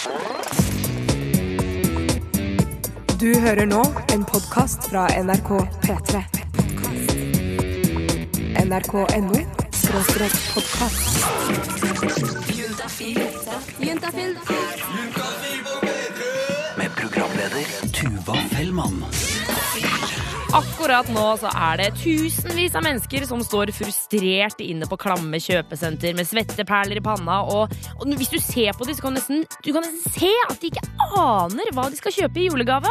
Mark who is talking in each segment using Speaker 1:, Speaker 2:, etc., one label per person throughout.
Speaker 1: Du hører nå en podkast fra NRK P3. NRK.no skråstrek podkast.
Speaker 2: med programleder Tuva Fellmann.
Speaker 3: Akkurat nå så er det tusenvis av mennesker som står frustrert inne på klamme kjøpesenter med svetteperler i panna. Og, og hvis du ser på dem, så kan du nesten, du kan nesten se at de ikke aner hva de skal kjøpe i julegave.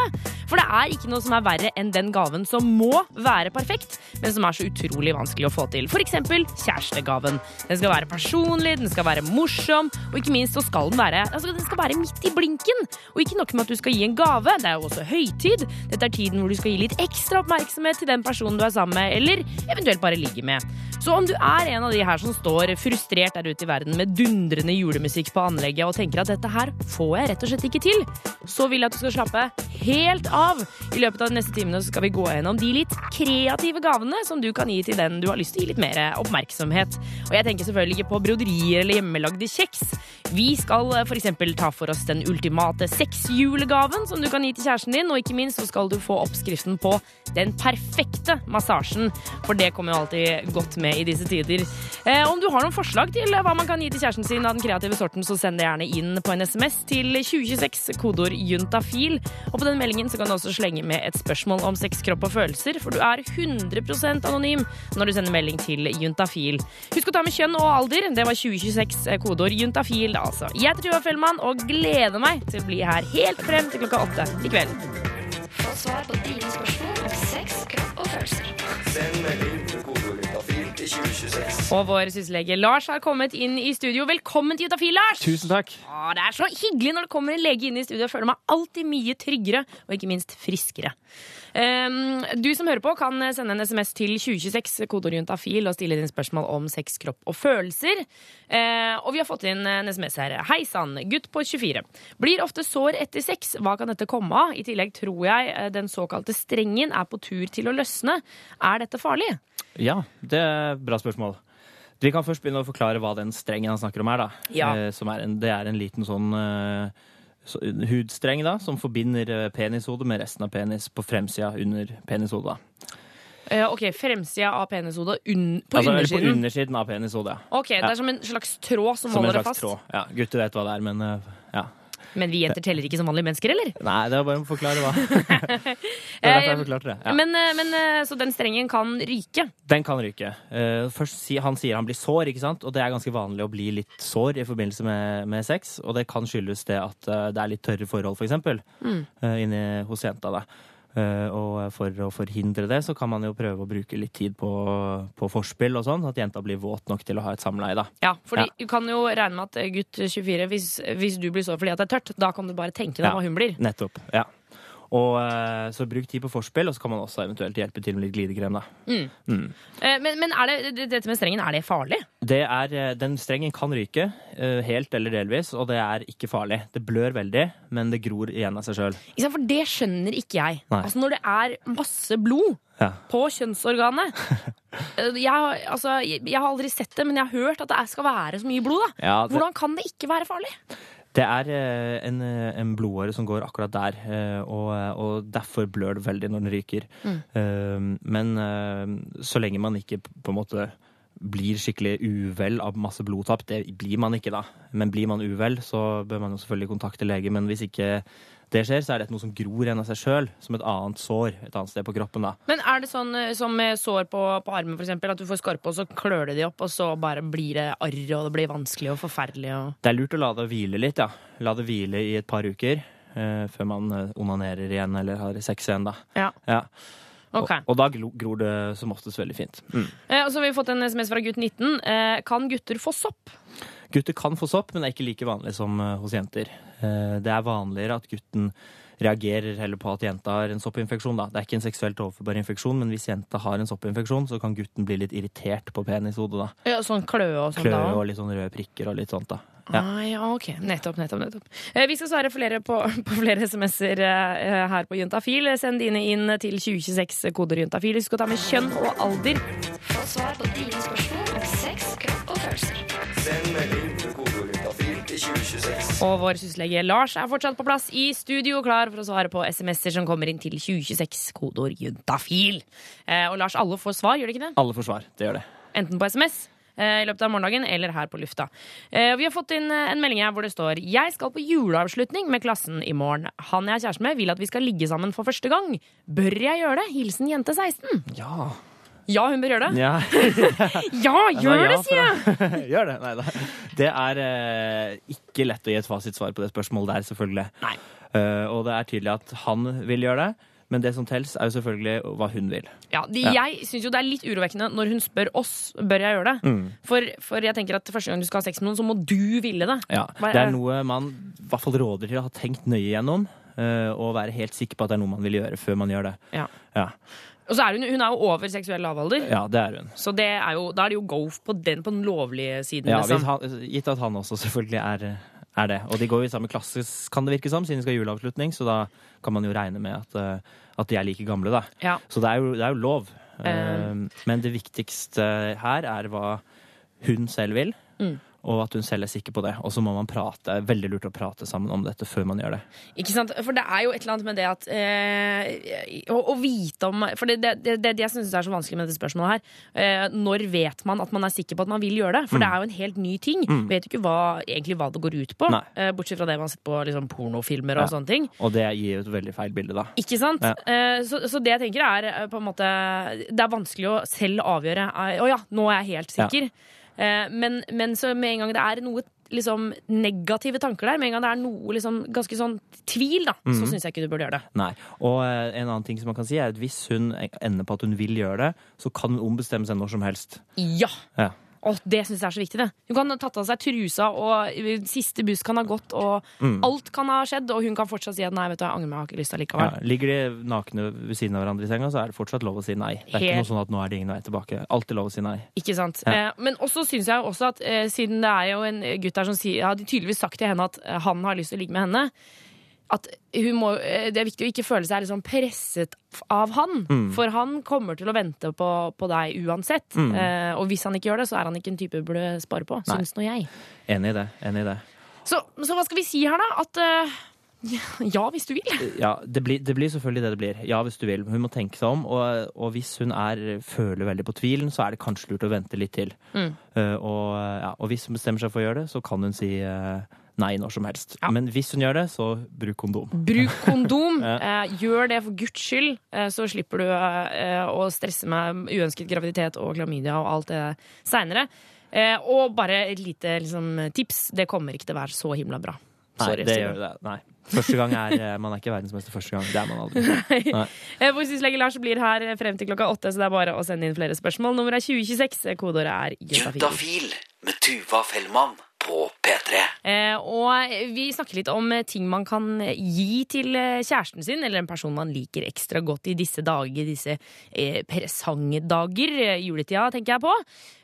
Speaker 3: For det er ikke noe som er verre enn den gaven som må være perfekt, men som er så utrolig vanskelig å få til. Eksempel kjærestegaven. Den skal være personlig, den skal være morsom, og ikke minst så skal den være, altså, den skal være midt i blinken. Og ikke nok med at du skal gi en gave, det er jo også høytid. Dette er tiden hvor du skal gi litt ekstra oppmerksomhet til den personen du er sammen med, eller eventuelt bare ligger med. Så om du er en av de her som står frustrert der ute i verden med dundrende julemusikk på anlegget og tenker at dette her får jeg rett og slett ikke til, så vil jeg at du skal slappe helt av. I løpet av de neste timene skal vi gå gjennom de litt kreative gavene som du kan gi til den du har lyst til å gi litt mer oppmerksomhet. Og jeg tenker selvfølgelig ikke på broderier eller hjemmelagde kjeks. Vi skal f.eks. for eksempel ta for oss den ultimate sexjulegaven som du kan gi til kjæresten din, og ikke minst så skal du få oppskriften på den perfekte massasjen, for det kommer jo alltid godt med i disse tider. Eh, om du har noen forslag til hva man kan gi til kjæresten sin av den kreative sorten, så send det gjerne inn på en SMS til 2026, kodeord juntafil. Og på den meldingen så kan du også slenge med et spørsmål om sex, kropp og følelser, for du er 100% anonym når du sender melding til juntafil. Husk å ta med kjønn og alder. Det var 2026, eh, kodeord juntafil, altså. Jeg heter Tuva Fellmann og gleder meg til å bli her helt frem til klokka åtte i kveld.
Speaker 4: Send melding til kodeordintafil til 2026.
Speaker 3: Og vår syslege Lars har kommet inn i studio. Velkommen til Utafil, Lars!
Speaker 5: Tusen takk.
Speaker 3: Å, det er så hyggelig når det kommer en lege inn i studio. Jeg føler meg alltid mye tryggere, og ikke minst friskere. Um, du som hører på, kan sende en SMS til 2026, kodeord juntafil, og stille dine spørsmål om sex, kropp og følelser. Uh, og vi har fått inn en SMS her. Hei sann, gutt på 24. Blir ofte sår etter sex. Hva kan dette komme av? I tillegg tror jeg eh, den såkalte strengen er på tur til å løsne. Er dette farlig?
Speaker 5: Ja, det er et bra spørsmål. Vi kan først begynne å forklare hva den strengen han snakker om er. da.
Speaker 3: Ja.
Speaker 5: Eh, som er en, det er en liten sånn eh, så, hudstreng da, som forbinder eh, penishodet med resten av penis på fremsida under penishodet.
Speaker 3: Eh, ok, Fremsida av penishodet un på
Speaker 5: Altså, undersiden? på
Speaker 3: undersiden?
Speaker 5: av penishodet. ja.
Speaker 3: Ok, Det
Speaker 5: Ja.
Speaker 3: er som en slags tråd som,
Speaker 5: Som en
Speaker 3: holder det fast.
Speaker 5: tråd. Ja, Gutter vet hva det er, men uh, ja.
Speaker 3: Men vi jenter teller ikke som vanlige mennesker, eller?
Speaker 5: Nei, det var bare å forklare hva. det derfor jeg forklarte det. Ja.
Speaker 3: Men, eh, men eh, Så den strengen kan ryke?
Speaker 5: Den kan ryke. Eh, først si, Han sier han blir sår, ikke sant? og det er ganske vanlig å bli litt sår i forbindelse med, med sex. Og det kan skyldes det at det er litt tørre forhold, for eksempel,
Speaker 3: Mm.
Speaker 5: inni hos jenta. da. Eh, og for å forhindre det, så kan man jo prøve å bruke litt tid på, på forspill og sånn. At jenta blir våt nok til å ha et samleie, da.
Speaker 3: Ja, fordi
Speaker 5: Ja.
Speaker 3: du kan jo regne med at gutt 24, hvis, hvis du blir sår fordi at det er tørt, da kan du bare tenke deg
Speaker 5: Ja.
Speaker 3: hva hun blir.
Speaker 5: Nettopp. ja. Og eh, Så bruk tid på forspill, og så kan man også eventuelt hjelpe til med litt glidekrem. da.
Speaker 3: Eh, Men, men det, det- dette med strengen, er det farlig?
Speaker 5: Det er, eh, den strengen kan ryke, helt eller delvis, og det er ikke farlig. Det blør veldig, men det gror igjen av seg sjøl.
Speaker 3: For det skjønner ikke jeg. Altså Når det er masse blod
Speaker 5: Ja.
Speaker 3: på kjønnsorganet jeg, altså, jeg, har aldri sett det, men jeg har hørt at det skal være så mye blod.
Speaker 5: Ja, det,
Speaker 3: Hvordan kan det ikke være farlig?
Speaker 5: Det er eh, en, eh, en blodåre som går akkurat der, eh, og, og derfor blør det veldig når den ryker. Mm. Men så lenge man ikke på en måte blir skikkelig uvel av masse blodtap, det blir man ikke da. Men blir man uvel, så bør man jo selvfølgelig kontakte lege. Men hvis ikke det skjer, så er dette noe som gror igjen av seg sjøl, som et annet sår et annet sted på kroppen. da.
Speaker 3: Men er det sånn eh, som med sår på, på armen, eksempel, at du får skorpe, og så klør det de opp, og så bare blir det arr, og det blir vanskelig og forferdelig? Og...
Speaker 5: Det er lurt å la det hvile litt, ja. La det hvile i et par uker eh, før man eh, onanerer igjen eller har sex igjen, da.
Speaker 3: Ja.
Speaker 5: Ja.
Speaker 3: Ok.
Speaker 5: Og, og da gror det som oftest veldig fint. Mm.
Speaker 3: Eh, og så har vi fått en SMS fra gutt 19. Eh, kan gutter få sopp?
Speaker 5: Gutter kan få sopp, men det er ikke like vanlig som eh, hos jenter. Eh, det er vanligere at gutten reagerer heller på at jenta har en soppinfeksjon. Da. Det er ikke en seksuelt overførbar infeksjon, men hvis jenta har en soppinfeksjon, så kan gutten bli litt irritert på penishodet. da.
Speaker 3: Ja, sånn kløe og sånn
Speaker 5: Kløe
Speaker 3: da?
Speaker 5: og litt sånn røde prikker og litt sånt. da. Ja.
Speaker 3: Ah, ja, ok. Nettopp, nettopp. nettopp. Eh, vi skal svare flere på, på flere SMS-er eh, her på Juntafil. Send dine inn til 2026, koder Juntafil. Husk å ta med kjønn og alder.
Speaker 6: Få svar på dine spørsmål Og
Speaker 3: vår syslege Lars er fortsatt på plass i studio, klar for å svare på SMS-er som kommer inn til 2026, kodeord juntafil. Eh, og Lars, alle får svar, gjør de ikke det?
Speaker 5: Alle får svar. Det gjør det.
Speaker 3: Enten på SMS eh, i løpet av morgendagen eller her på lufta. Eh, vi har fått inn en melding her hvor det står Jeg skal på juleavslutning med klassen i morgen. Han jeg er kjæreste med, vil at vi skal ligge sammen for første gang. Bør jeg gjøre det? Hilsen jente 16.
Speaker 5: Ja.
Speaker 3: Ja, hun bør gjøre det.
Speaker 5: ja.
Speaker 3: Ja, gjør det, sier jeg!
Speaker 5: Gjør det. Nei da. Det er eh, ikke lett å gi et fasitsvar på det spørsmålet der, selvfølgelig.
Speaker 3: Nei.
Speaker 5: Eh, og det er tydelig at han vil gjøre det. Men det som telles, er jo selvfølgelig hva hun vil.
Speaker 3: Ja, de,
Speaker 5: Ja.
Speaker 3: Jeg syns jo det er litt urovekkende når hun spør oss bør jeg gjøre det.
Speaker 5: Mm.
Speaker 3: For, for jeg tenker at første gang du skal ha sex med noen, så må du ville det.
Speaker 5: Ja, Det er noe man i hvert fall råder til å ha tenkt nøye gjennom. Uh, og være helt sikker på at det er noe man vil gjøre før man gjør det.
Speaker 3: Ja.
Speaker 5: Ja,
Speaker 3: Og så er hun, hun er jo over seksuell lavalder,
Speaker 5: ja det er hun.
Speaker 3: så det er jo, da er det jo go på den, på den lovlige siden.
Speaker 5: Ja,
Speaker 3: liksom.
Speaker 5: han, gitt at han også selvfølgelig er, er det. Og de går jo i samme klasse, kan det virke som, siden de skal ha juleavslutning. Så da kan man jo regne med at, eh, at de er like gamle, da.
Speaker 3: Ja.
Speaker 5: Så det er jo, det er jo lov.
Speaker 3: Eh,
Speaker 5: Men det viktigste her er hva hun selv vil.
Speaker 3: Mm.
Speaker 5: Og at hun selv er sikker på det. Og så må man prate. Veldig lurt å prate sammen om dette før man gjør det.
Speaker 3: Ikke sant? For det er jo et eller annet med det at eh, å, å vite om For det, det, det, det jeg syns er så vanskelig med dette spørsmålet her. Eh, når vet man at man er sikker på at man vil gjøre det? For det er jo en helt ny ting. Vet jo ikke hva, egentlig hva det går ut på. Eh, bortsett fra det man har sett på liksom, pornofilmer og
Speaker 5: Ja.
Speaker 3: sånne ting.
Speaker 5: Og det gir jo et veldig feil bilde, da.
Speaker 3: Ikke sant?
Speaker 5: Ja.
Speaker 3: Eh, Så, så det jeg tenker er eh, på en måte Det er vanskelig å selv avgjøre. eh, Å ja, nå er jeg helt sikker. Eh, Men, men så med en gang det er noe liksom negative tanker der, med en gang det er noe liksom ganske sånn tvil, da, så
Speaker 5: Mhm.
Speaker 3: syns jeg ikke du burde gjøre det.
Speaker 5: Nei. Og eh, en annen ting som man kan si, er at hvis hun ender på at hun vil gjøre det, så kan hun ombestemme seg når som helst.
Speaker 3: Ja!
Speaker 5: Ja.
Speaker 3: Å, det syns jeg er så viktig. det Hun kan ha tatt av seg trusa, og eh, siste buss kan ha gått, og
Speaker 5: Mm.
Speaker 3: alt kan ha skjedd, og hun kan fortsatt si at nei, vet du, jeg angrer meg, jeg har ikke lyst allikevel.
Speaker 5: Ja, ligger de nakne ved siden av hverandre i senga, så er det fortsatt lov å si nei. Det er ikke noe sånn at nå er det ingen vei tilbake. Alltid lov å si nei.
Speaker 3: Ikke sant?
Speaker 5: Ja.
Speaker 3: Eh, men også syns jeg også at eh, siden det er jo en gutt der som sier Har de tydeligvis sagt til henne at eh, han har lyst til å ligge med henne. At hun må, eh, det er viktig å ikke føle seg liksom presset av han.
Speaker 5: Mm.
Speaker 3: For han kommer til å vente på, på deg uansett. Eh, og hvis han ikke gjør det, så er han ikke en type du burde spare på.
Speaker 5: Nei.
Speaker 3: Syns nå jeg.
Speaker 5: Enig i det. Enig i det.
Speaker 3: Så, så hva skal vi si her, da? At uh, ja, hvis du vil.
Speaker 5: Ja, det blir, det blir selvfølgelig det det blir. Ja, hvis du vil. Hun må tenke seg om. Og, og hvis hun er, føler veldig på tvilen, så er det kanskje lurt å vente litt til.
Speaker 3: Mm.
Speaker 5: Uh, og, ja, og hvis hun bestemmer seg for å gjøre det, så kan hun si eh, nei når som helst.
Speaker 3: Ja.
Speaker 5: Men hvis hun gjør det, så bruk kondom.
Speaker 3: Bruk kondom.
Speaker 5: Ja.
Speaker 3: eh, gjør det for guds skyld, eh, så slipper du eh, å stresse med uønsket graviditet og klamydia og alt det seinere. Eh, og bare et lite liksom, tips. Det kommer ikke til å være så himla bra.
Speaker 5: Nei, det gjør det. Nei. Første gang er eh, Man er ikke verdensmester første gang. Det er man aldri. Nei.
Speaker 3: Eh, Vår Lars blir her frem til klokka åtte, så det er bare å sende inn flere spørsmål. Nummeret er 2026. Kodeordet er juntafil.
Speaker 2: Juntafil med Tuva Fellmann på P3.
Speaker 3: Eh, og vi snakker litt om eh, ting man kan gi til eh, kjæresten sin, eller en person man liker ekstra godt i disse dager, disse eh, presangdager, eh, juletida, tenker jeg på.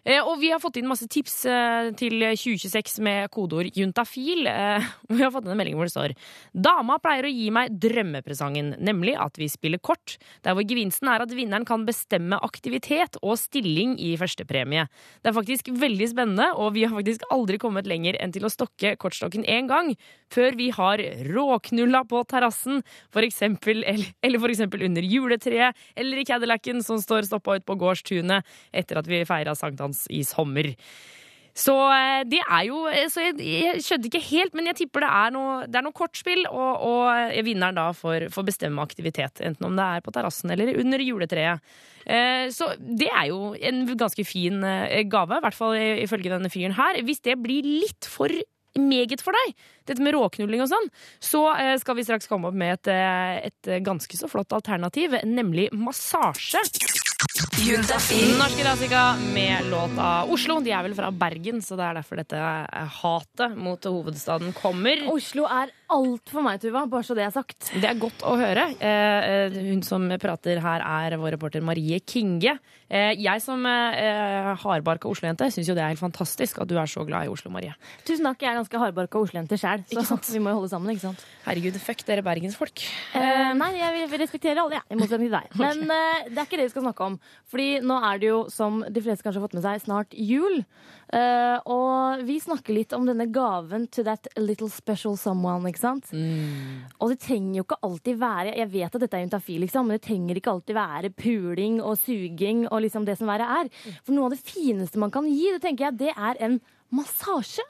Speaker 3: Eh, og vi har fått inn masse tips eh, til 2026 med kodeord juntafil. Eh, vi har fått inn en melding hvor det står Dama pleier å gi meg drømmepresangen, nemlig at vi spiller kort, der hvor gevinsten er at vinneren kan bestemme aktivitet og stilling i førstepremie. Det er faktisk veldig spennende, og vi har faktisk aldri kommet lenger enn til å stokke kortstokken én gang, før vi har råknulla på terrassen, for eksempel, eller, for under juletreet, eller i Cadillacen som står stoppa ut på gårdstunet etter at vi feira sankthans i sommer. Så eh, det er jo eh, Så jeg, jeg skjønte ikke helt, men jeg tipper det er noe, det er noe kortspill, og, og vinneren da får, får bestemme aktivitet. Enten om det er på terrassen eller under juletreet. Eh, Så det er jo en ganske fin eh, gave, i hvert fall ifølge denne fyren her. Hvis det blir litt for meget for deg, dette med råknulling og sånn, så eh, skal vi straks komme opp med et, eh, et ganske så flott alternativ, nemlig massasje. Norske Razika med låta Oslo. De er vel fra Bergen, så det er derfor dette hatet mot hovedstaden kommer.
Speaker 7: Oslo er alt for meg, Tuva. Bare så det er sagt.
Speaker 3: Det er godt å høre. Eh, eh, hun som prater her, er vår reporter Marie Kinge. Eh, jeg som eh, hardbarka Oslo-jente syns jo det er helt fantastisk at du er så glad i Oslo, Marie.
Speaker 7: Tusen takk. Jeg er ganske hardbarka oslojente sjæl, så vi må jo holde sammen. ikke sant?
Speaker 3: Herregud, fuck dere bergensfolk.
Speaker 7: Eh, nei, jeg vil respektere alle, jeg. I motsetning til deg. Men eh, det er ikke det vi skal snakke om.
Speaker 8: om. Fordi nå er det jo, som de fleste kanskje har fått med seg, snart jul. Eh, og vi snakker litt om denne gaven to that little special someone, ikke sant? Og det trenger jo ikke alltid være Jeg vet at dette er juntafil, liksom, men det trenger ikke alltid være puling og suging og liksom det som verre er. For noe av det fineste man kan gi, det tenker jeg, det er en massasje.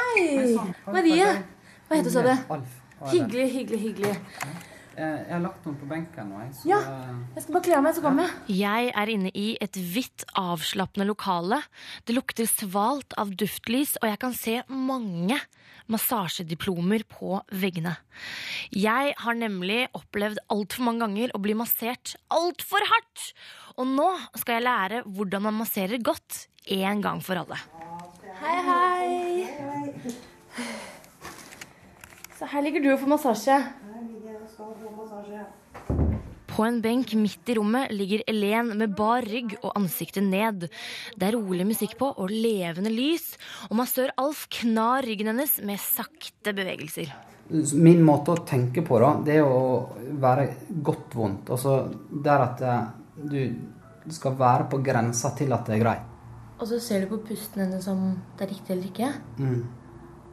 Speaker 8: Hei! Marie. Hva heter du, sa du?
Speaker 9: Alf.
Speaker 8: Hyggelig, hyggelig, hyggelig.
Speaker 9: Eh, Jeg har lagt noen på benken nå, jeg. Så
Speaker 8: Ja. Jeg skal bare kle av meg, så kommer jeg.
Speaker 7: Jeg er inne i et hvitt, avslappende lokale. Det lukter svalt av duftlys, og jeg kan se mange massasjediplomer på veggene. Jeg har nemlig opplevd altfor mange ganger å bli massert altfor hardt. Og nå skal jeg lære hvordan man masserer godt en gang for alle.
Speaker 8: Hei, Hei, hei. Så her ligger du og får massasje. Her ligger jeg og skal få massasje.
Speaker 7: På en benk midt i rommet ligger Elen med bar rygg og ansiktet ned. Det er rolig musikk på og levende lys, og massør Alf knar ryggen hennes med sakte bevegelser.
Speaker 9: Min måte å tenke på, da, det er å være godt vondt. Altså der at eh, du skal være på grensa til at det er greit.
Speaker 8: Og så ser du på pusten hennes om det er riktig eller ikke.
Speaker 9: Mm.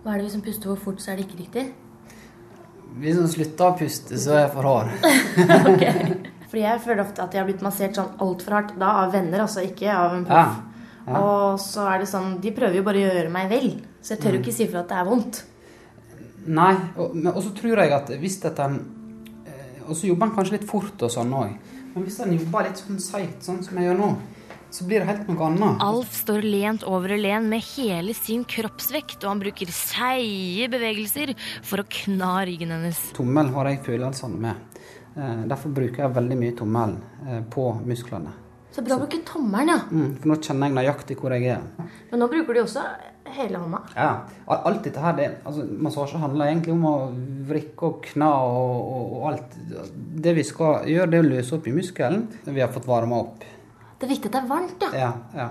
Speaker 8: Hva er det hvis hun puster for fort, så er det ikke riktig?
Speaker 9: Hvis hun slutter å puste, så er jeg for hard.
Speaker 8: Fordi jeg føler ofte at jeg har blitt massert sånn altfor hardt. Da av venner, altså, ikke av en
Speaker 9: Ja.
Speaker 8: Ja. Og så er det sånn De prøver jo bare å gjøre meg vel. Så jeg tør jo ikke si fra at det er vondt.
Speaker 9: Nei, og og så tror jeg at hvis dette eh, Og så jobber en kanskje litt fort og sånn òg. Men hvis en jobber litt sånn seigt, sånn som jeg gjør nå, så blir det helt noe annet.
Speaker 7: Alf står lent over Helen med hele sin kroppsvekt, og han bruker seige bevegelser for å kna ryggen hennes.
Speaker 9: Tommel har jeg følelsene med. Eh, Derfor bruker jeg veldig mye tommel eh, på musklene.
Speaker 8: Så bra å bruke tommelen, ja.
Speaker 9: Mm, for nå kjenner jeg nøyaktig hvor jeg er.
Speaker 8: Men nå bruker du også hele hånda.
Speaker 9: Ja, Alt dette her, det, altså, Massasje handler egentlig om å vrikke og kna og, og, og alt. Det vi skal gjøre, det er å løse opp i muskelen. Vi har fått varma opp.
Speaker 8: Det er viktig at det er varmt, ja.
Speaker 9: Ja, ja.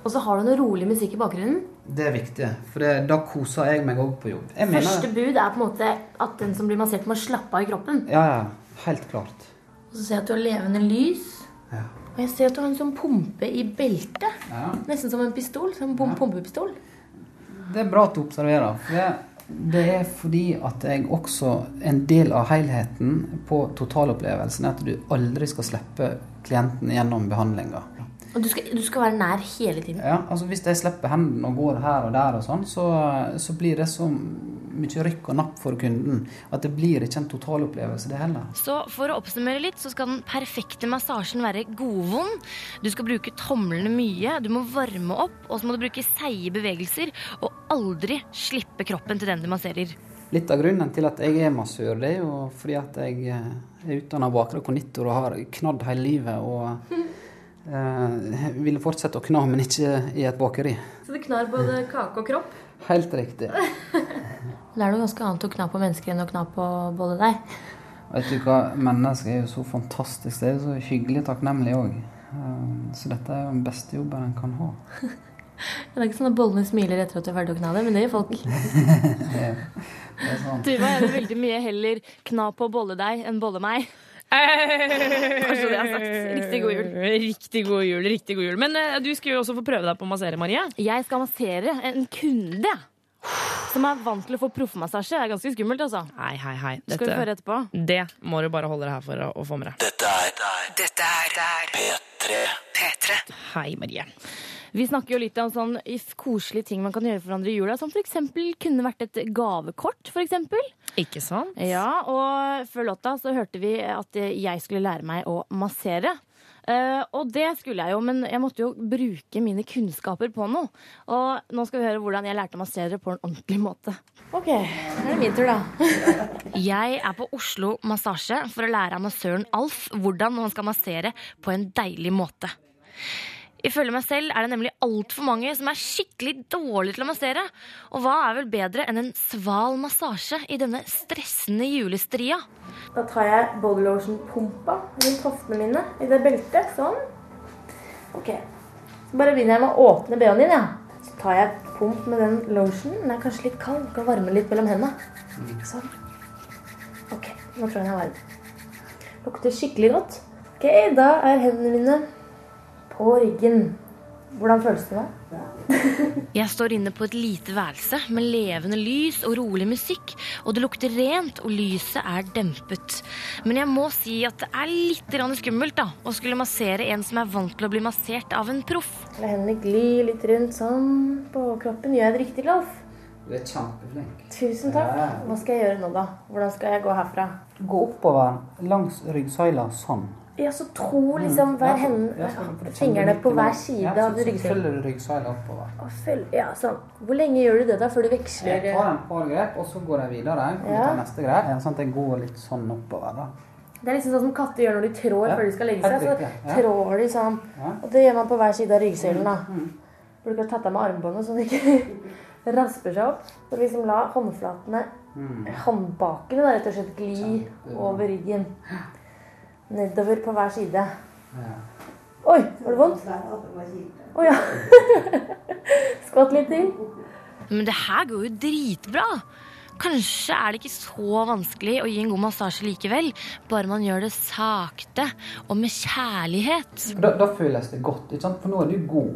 Speaker 8: Og så har du noe rolig musikk i bakgrunnen.
Speaker 9: Det er viktig, for det, da koser jeg meg òg på jobb. Jeg mener-
Speaker 8: Første bud er på en måte at den som blir massert, må slappe av i kroppen.
Speaker 9: Ja, ja. Helt klart.
Speaker 8: Og så ser jeg at du har levende lys.
Speaker 9: Ja.
Speaker 8: Og jeg ser at du har en sånn pumpe i beltet.
Speaker 9: Ja.
Speaker 8: Nesten som en pistol. Som en pum- pumpepistol.
Speaker 9: Det er bra at du observerer. For det, det er fordi at jeg også En del av helheten på totalopplevelsen er at du aldri skal slippe klienten gjennom behandlinga.
Speaker 8: Og du skal, du skal være nær hele tiden.
Speaker 9: Ja, altså Hvis jeg slipper hendene og går her og der, og sånn, så, så blir det så mye rykk og napp for kunden at det blir ikke en totalopplevelse, det heller.
Speaker 7: Så for å oppsummere litt, så skal den perfekte massasjen være godvond. Du skal bruke tomlene mye, du må varme opp, og så må du bruke seige bevegelser, og aldri slippe kroppen til den du masserer.
Speaker 9: Litt av grunnen til at jeg er massør, det er jo fordi at jeg eh, er utdanna bakre konditor og har knadd hele livet. og eh, ville fortsette å kna, men ikke i et bakeri.
Speaker 8: Så det knar både kake og kropp.
Speaker 9: Helt riktig.
Speaker 8: Det er noe ganske annet å kna på mennesker enn å kna på både deg.
Speaker 9: Vet du hva, mennesker er jo så fantastisk. Det er jo så hyggelig takknemlig òg. Så dette er jo den beste jobben en kan ha.
Speaker 8: Det er ikke sånn at bollene smiler etter at du er ferdig å kna det, men det gjør folk.
Speaker 9: Det er, er sånn.
Speaker 8: Tuva, jeg vil veldig mye heller kna på bolle deg enn bolle meg. Kanskje det jeg har sagt. Riktig god jul.
Speaker 7: Riktig god jul, riktig god jul. Men uh, du skal jo også få prøve deg på å massere, Marie.
Speaker 8: Jeg skal massere en kunde som er vant til å få proffmassasje. Det er ganske skummelt, altså.
Speaker 7: Hei, hei, hei.
Speaker 8: Skal du få høre etterpå?
Speaker 7: det må du bare holde deg her for å, å få med deg.
Speaker 2: Dette er
Speaker 6: Dette er
Speaker 2: P3.
Speaker 6: P3.
Speaker 7: Hei, Marie.
Speaker 8: Vi snakker jo litt om sånn koselige ting man kan gjøre for hverandre i jula. Som for eksempel kunne vært et gavekort, for eksempel.
Speaker 7: Ikke sant?
Speaker 8: Ja, og før låta så hørte vi at jeg skulle lære meg å massere. Uh, og det skulle jeg jo, men jeg måtte jo bruke mine kunnskaper på noe. Og nå skal vi høre hvordan jeg lærte å massere på en ordentlig måte. Ok, nå er det min tur, da.
Speaker 7: Jeg er på Oslo Massasje for å lære av massøren Alf hvordan man skal massere på en deilig måte. Ifølge meg selv er det nemlig altfor mange som er skikkelig dårlige til å massere. Og hva er vel bedre enn en sval massasje i denne stressende julestria?
Speaker 8: Da tar jeg body lotion-pumpa rundt hoftene mine i det beltet. Sånn. Ok. Så bare begynner jeg med å åpne BH-en din, ja. Så tar jeg pump med den lotionen. Den er kanskje litt kald. Kan varme litt mellom hendene. Sånn. Ok, nå tror jeg den er varm. Lukter skikkelig godt. Ok, da er hendene mine på ryggen. Hvordan føles det nå?
Speaker 3: Jeg står inne på et lite værelse med levende lys og rolig musikk, og det lukter rent, og lyset er dempet. Men jeg må si at det er litt skummelt da, å skulle massere en som er vant til å bli massert av en proff.
Speaker 8: La hendene gli litt rundt sånn på kroppen. Gjør jeg det riktig, Lolf?
Speaker 9: Du er kjempeflink.
Speaker 8: Tusen takk. Hva skal jeg gjøre nå, da? Hvordan skal jeg gå herfra?
Speaker 9: Gå oppover langs ryggsøyla sånn.
Speaker 8: Ja, så tro liksom hver
Speaker 9: mm.
Speaker 8: hende
Speaker 9: ja, så- for å kjenne
Speaker 8: Fingrene på hver side
Speaker 9: ja,
Speaker 8: av
Speaker 9: så
Speaker 8: ryggsøylen.
Speaker 9: følger du ryggsøyla oppå,
Speaker 8: da. følg, ja, sånn. Hvor lenge gjør du det, da, før du veksler?
Speaker 9: Jeg tar en par grep, og så går jeg videre. Kan
Speaker 8: Ja.
Speaker 9: neste grep. Ja, Sånn at jeg går litt sånn oppover. da.
Speaker 8: Det er liksom sånn som katter gjør når de trår
Speaker 9: Ja,
Speaker 8: før de skal legge seg. Så trår de sånn. Og det gjør man på hver side av ryggsøylen. da. Bruker å tatt av med armbåndet så det ikke rasper seg opp. Så liksom la håndflatene, håndbakene da, rett og slett gli over ryggen. Nedover på hver side. Oi, var det vondt? Å ja. Skvatt litt til.
Speaker 3: Men det her går jo dritbra. Kanskje er det ikke så vanskelig å gi en god massasje likevel, bare man gjør det sakte og med kjærlighet.
Speaker 9: Da, da føles det godt, ikke sant? for nå er du god.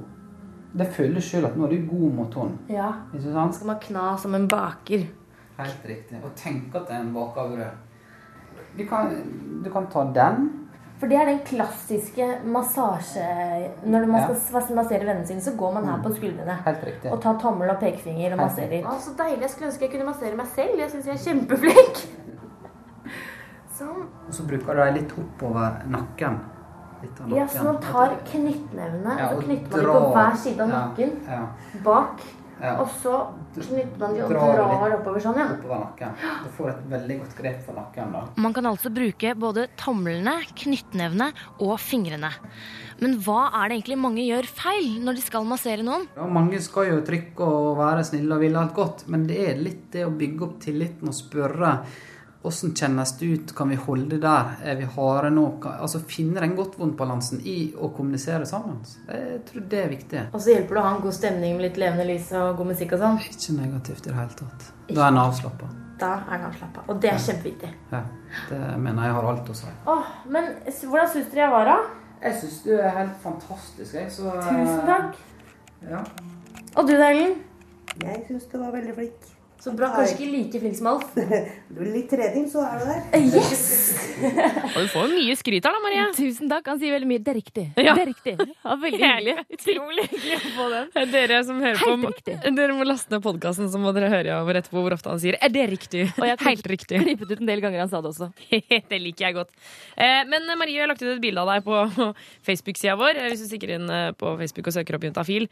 Speaker 9: Det føles sjøl at nå er du god mot henne.
Speaker 8: Ja.
Speaker 9: Ikke sant?
Speaker 8: Skal man kna som en baker.
Speaker 9: Helt riktig. Og tenk at det er en bakebrød. Du kan, du kan ta den.
Speaker 8: For det er den klassiske massasje... Når man
Speaker 9: Ja.
Speaker 8: skal massere vennene sine, så går man her på skuldrene.
Speaker 9: Helt riktig.
Speaker 8: Og tar tommel og pekefinger og masserer. Å, så deilig. Jeg skulle ønske jeg kunne massere meg selv. Jeg syns jeg er kjempeflink. Sånn.
Speaker 9: Og så bruker du deg litt oppover nakken. Litt av
Speaker 8: Ja, så man tar knyttnevene,
Speaker 9: Ja,
Speaker 8: og så knytter man dem på hver side av
Speaker 9: ja,
Speaker 8: nakken.
Speaker 9: Ja,
Speaker 8: Bak.
Speaker 9: Ja.
Speaker 8: Og så knytter man dem og
Speaker 9: Drar
Speaker 8: drar oppover sånn, ja.
Speaker 9: Oppover nakken. Du får et veldig godt grep for nakken da.
Speaker 3: Man kan altså bruke både tomlene, knyttnevene og fingrene. Men hva er det egentlig mange gjør feil når de skal massere noen?
Speaker 9: Ja, mange skal jo trykke og være snille og ville alt godt, men det er litt det å bygge opp tilliten og spørre hvordan kjennes det ut, kan vi holde det der, er vi harde nå? Altså finne den godt-vondt-balansen i å kommunisere sammen. Jeg tror det er viktig.
Speaker 8: Og så hjelper det å ha en god stemning med litt levende lys og god musikk og sånn.
Speaker 9: Ikke negativt i det hele tatt. Da er en avslappa.
Speaker 8: Da er den avslappa. Og det er kjempeviktig.
Speaker 9: Ja, det mener jeg har alt å si.
Speaker 8: Åh, men hvordan syns dere jeg var, da?
Speaker 9: Jeg syns du er helt fantastisk, jeg. Så, eh,
Speaker 8: Tusen takk.
Speaker 9: Ja.
Speaker 8: Og du da, Ellen?
Speaker 10: Jeg syns du var veldig flink.
Speaker 8: Så bra. Kanskje ikke like flink som Alf.
Speaker 10: Du litt trening, så er du der.
Speaker 8: Yes!
Speaker 3: Og du får mye skryt her, da, Marie.
Speaker 8: Tusen takk. Han sier veldig mye. Det er riktig.
Speaker 3: Ja.
Speaker 8: Det er riktig. Ja, veldig hyggelig.
Speaker 3: Utrolig hyggelig å få den. Dere som hører
Speaker 8: Helt
Speaker 3: på,
Speaker 8: riktig.
Speaker 3: dere må laste ned podkasten, så må dere høre over etterpå hvor ofte han sier 'er det riktig'?
Speaker 8: Og jeg
Speaker 3: Helt riktig.
Speaker 8: klippet ut en del ganger han sa det også.
Speaker 3: det liker jeg godt. Eh, men Marie, jeg har lagt ut et bilde av deg på Facebook-sida vår. eh, Hvis du stikker inn eh, på Facebook og søker opp Juntafil.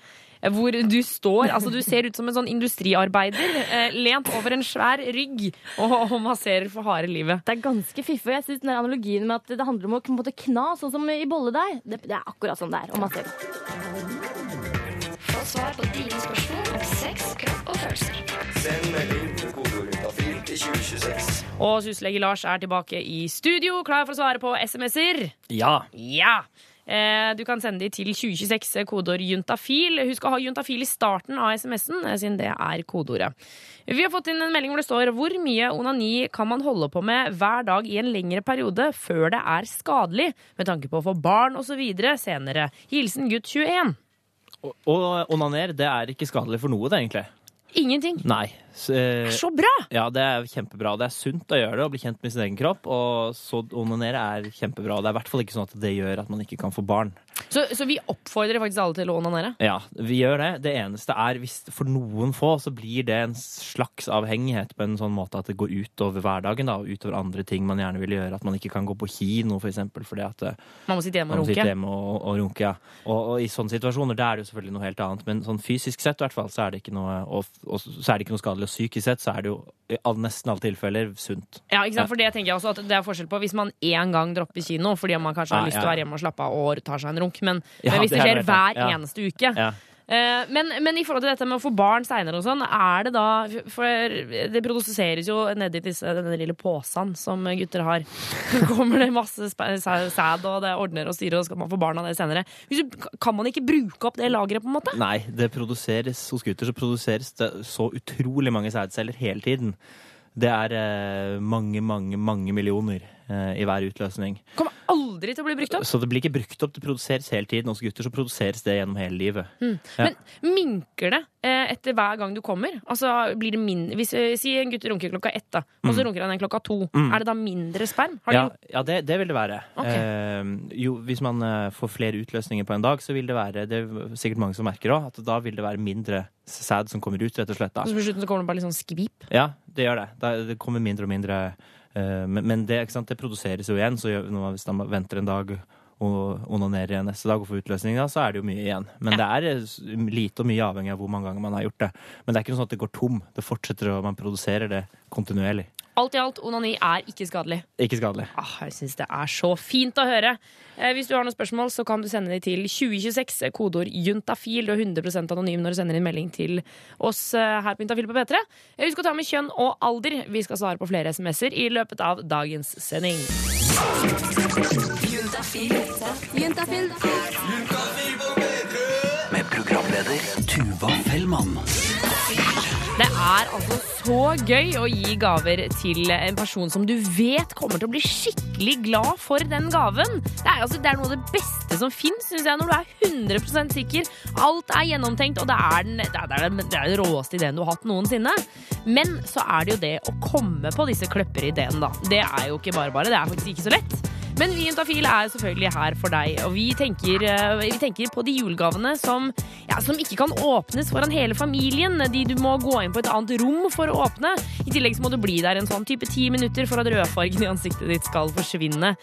Speaker 3: Hvor du står Altså, du ser ut som en sånn industriarbeider eh, lent over en svær rygg og, og masserer for harde livet.
Speaker 8: Det er ganske fiffig. Jeg synes den analogien med at det handler om å på en måte kna, sånn som i bolledeig, det, det er akkurat sånn det er. Og massere.
Speaker 6: Få svar på dine spørsmål om sex, kropp og følelser.
Speaker 11: Send melding med kodeord til 2026.
Speaker 3: Og syslege Lars er tilbake i studio, klar for å svare på SMS-er.
Speaker 5: Ja.
Speaker 3: Ja! Eh, du kan sende de til 2026, eh, kodeord juntafil. Husk å ha juntafil i starten av SMS-en, eh, siden det er kodeordet. Vi har fått inn en melding hvor det står hvor mye onani kan man holde på med hver dag i en lengre periode før det er skadelig, med tanke på å få barn osv. senere. Hilsen gutt 21.
Speaker 5: Å og onaner, det er ikke skadelig for noe, det, egentlig.
Speaker 3: Ingenting.
Speaker 5: Nei. Så, eh,
Speaker 3: Så bra!
Speaker 5: ja, det er kjempebra. Det er sunt å gjøre det og bli kjent med sin egen kropp. Og så onanere er kjempebra. Det er i hvert fall ikke sånn at det gjør at man ikke kan få barn.
Speaker 3: Så, så vi oppfordrer faktisk alle til å onanere.
Speaker 5: Ja, vi gjør det. Det eneste er hvis for noen få så blir det en slags avhengighet på en sånn måte at det går utover hverdagen da, og utover andre ting man gjerne vil gjøre. At man ikke kan gå på kino, for eksempel, fordi at eh,
Speaker 3: Man må sitte hjemme
Speaker 5: man
Speaker 3: og
Speaker 5: må sitte
Speaker 3: runke.
Speaker 5: hjemme og, og runke. Ja. Og, og i sånne situasjoner da er det jo selvfølgelig noe helt annet. Men sånn fysisk sett i hvert fall, så er det ikke noe, og, og så er det ikke noe skadelig. Og psykisk sett så er det jo i all, nesten alle tilfeller sunt.
Speaker 3: Ja, ikke sant? For det tenker jeg også at det er forskjell på hvis man én gang dropper kino fordi man kanskje har
Speaker 5: Ja,
Speaker 3: lyst til
Speaker 5: ja.
Speaker 3: å være hjemme og slappe av og tar seg en runk, men,
Speaker 5: Ja,
Speaker 3: men hvis det,
Speaker 5: det er
Speaker 3: skjer hver
Speaker 5: Ja.
Speaker 3: eneste uke,
Speaker 5: Ja.
Speaker 3: Eh, men, men i forhold til dette med å få barn seinere og sånn, er det da For det produseres jo nedi disse, denne lille posen som gutter har. Så kommer det masse sæd, og det ordner og styrer, og skal man få barn av det senere. Kan man ikke bruke opp det lageret, på en måte?
Speaker 5: Nei, det produseres hos gutter så produseres det så utrolig mange sædceller hele tiden. Det er eh, mange, mange, mange millioner i hver utløsning.
Speaker 3: Kommer aldri til å bli brukt opp.
Speaker 5: Så det blir ikke brukt opp, det produseres hele tiden. Hos gutter så produseres det gjennom hele livet. Ja.
Speaker 3: Men minker det eh, etter hver gang du kommer? Altså, blir det min hvis, eh, Si en gutt runker klokka ett, da, og så runker han en klokka to. Er det da mindre sperm?
Speaker 5: Mm. Ja,
Speaker 3: du
Speaker 5: ja det, det vil det være.
Speaker 3: Okay.
Speaker 5: Eh, jo, hvis man eh, får flere utløsninger på en dag, så vil det være Det er sikkert mange som merker òg, at da vil det være mindre sæd som kommer ut, rett og slett. da.
Speaker 3: Så på slutten så kommer det bare litt sånn skvip?
Speaker 5: Ja, det gjør det. Det kommer mindre og mindre. Eh, Men, men det, det produseres jo igjen, så når man- hvis man venter en dag og onanerer igjen neste dag og får utløsning, da, så er det jo mye igjen. Men det er eh, lite og mye avhengig av hvor mange ganger man har gjort det. Men det er ikke noe sånn at det går tom. Det fortsetter, og man produserer det kontinuerlig.
Speaker 3: Alt i alt, onani er ikke skadelig.
Speaker 5: Ikke skadelig.
Speaker 3: Ah, jeg syns det er så fint å høre. Eh, hvis du har noen spørsmål, så kan du sende de til 2026, kodeord juntafil. Du er 100% anonym når du sender inn melding til oss eh, her på Juntafil på P3. Eh, Husk å ta med kjønn og alder. Vi skal svare på flere SMS-er i løpet av dagens sending. Juntafil. Juntafil. Juntafil på P3.
Speaker 2: Med programleder Tuva Fellmann.
Speaker 3: Det er altså så gøy å gi gaver til en person som du vet kommer til å bli skikkelig glad for den gaven. Det er, altså, det er noe av det beste som fins, syns jeg, når du er 100% sikker. Alt er gjennomtenkt, og det er den, det er, den- det er den råeste ideen du har hatt noensinne. Men så er det jo det å komme på disse kløpperideene, da. Det er jo ikke bare bare. Det er faktisk ikke så lett. Men vi Juntafil er selvfølgelig her for deg, og vi tenker, eh, vi tenker på de julegavene som, ja, som ikke kan åpnes foran hele familien. De du må gå inn på et annet rom for å åpne. I tillegg så må du bli der en sånn type ti minutter for at rødfargen i ansiktet ditt skal forsvinne.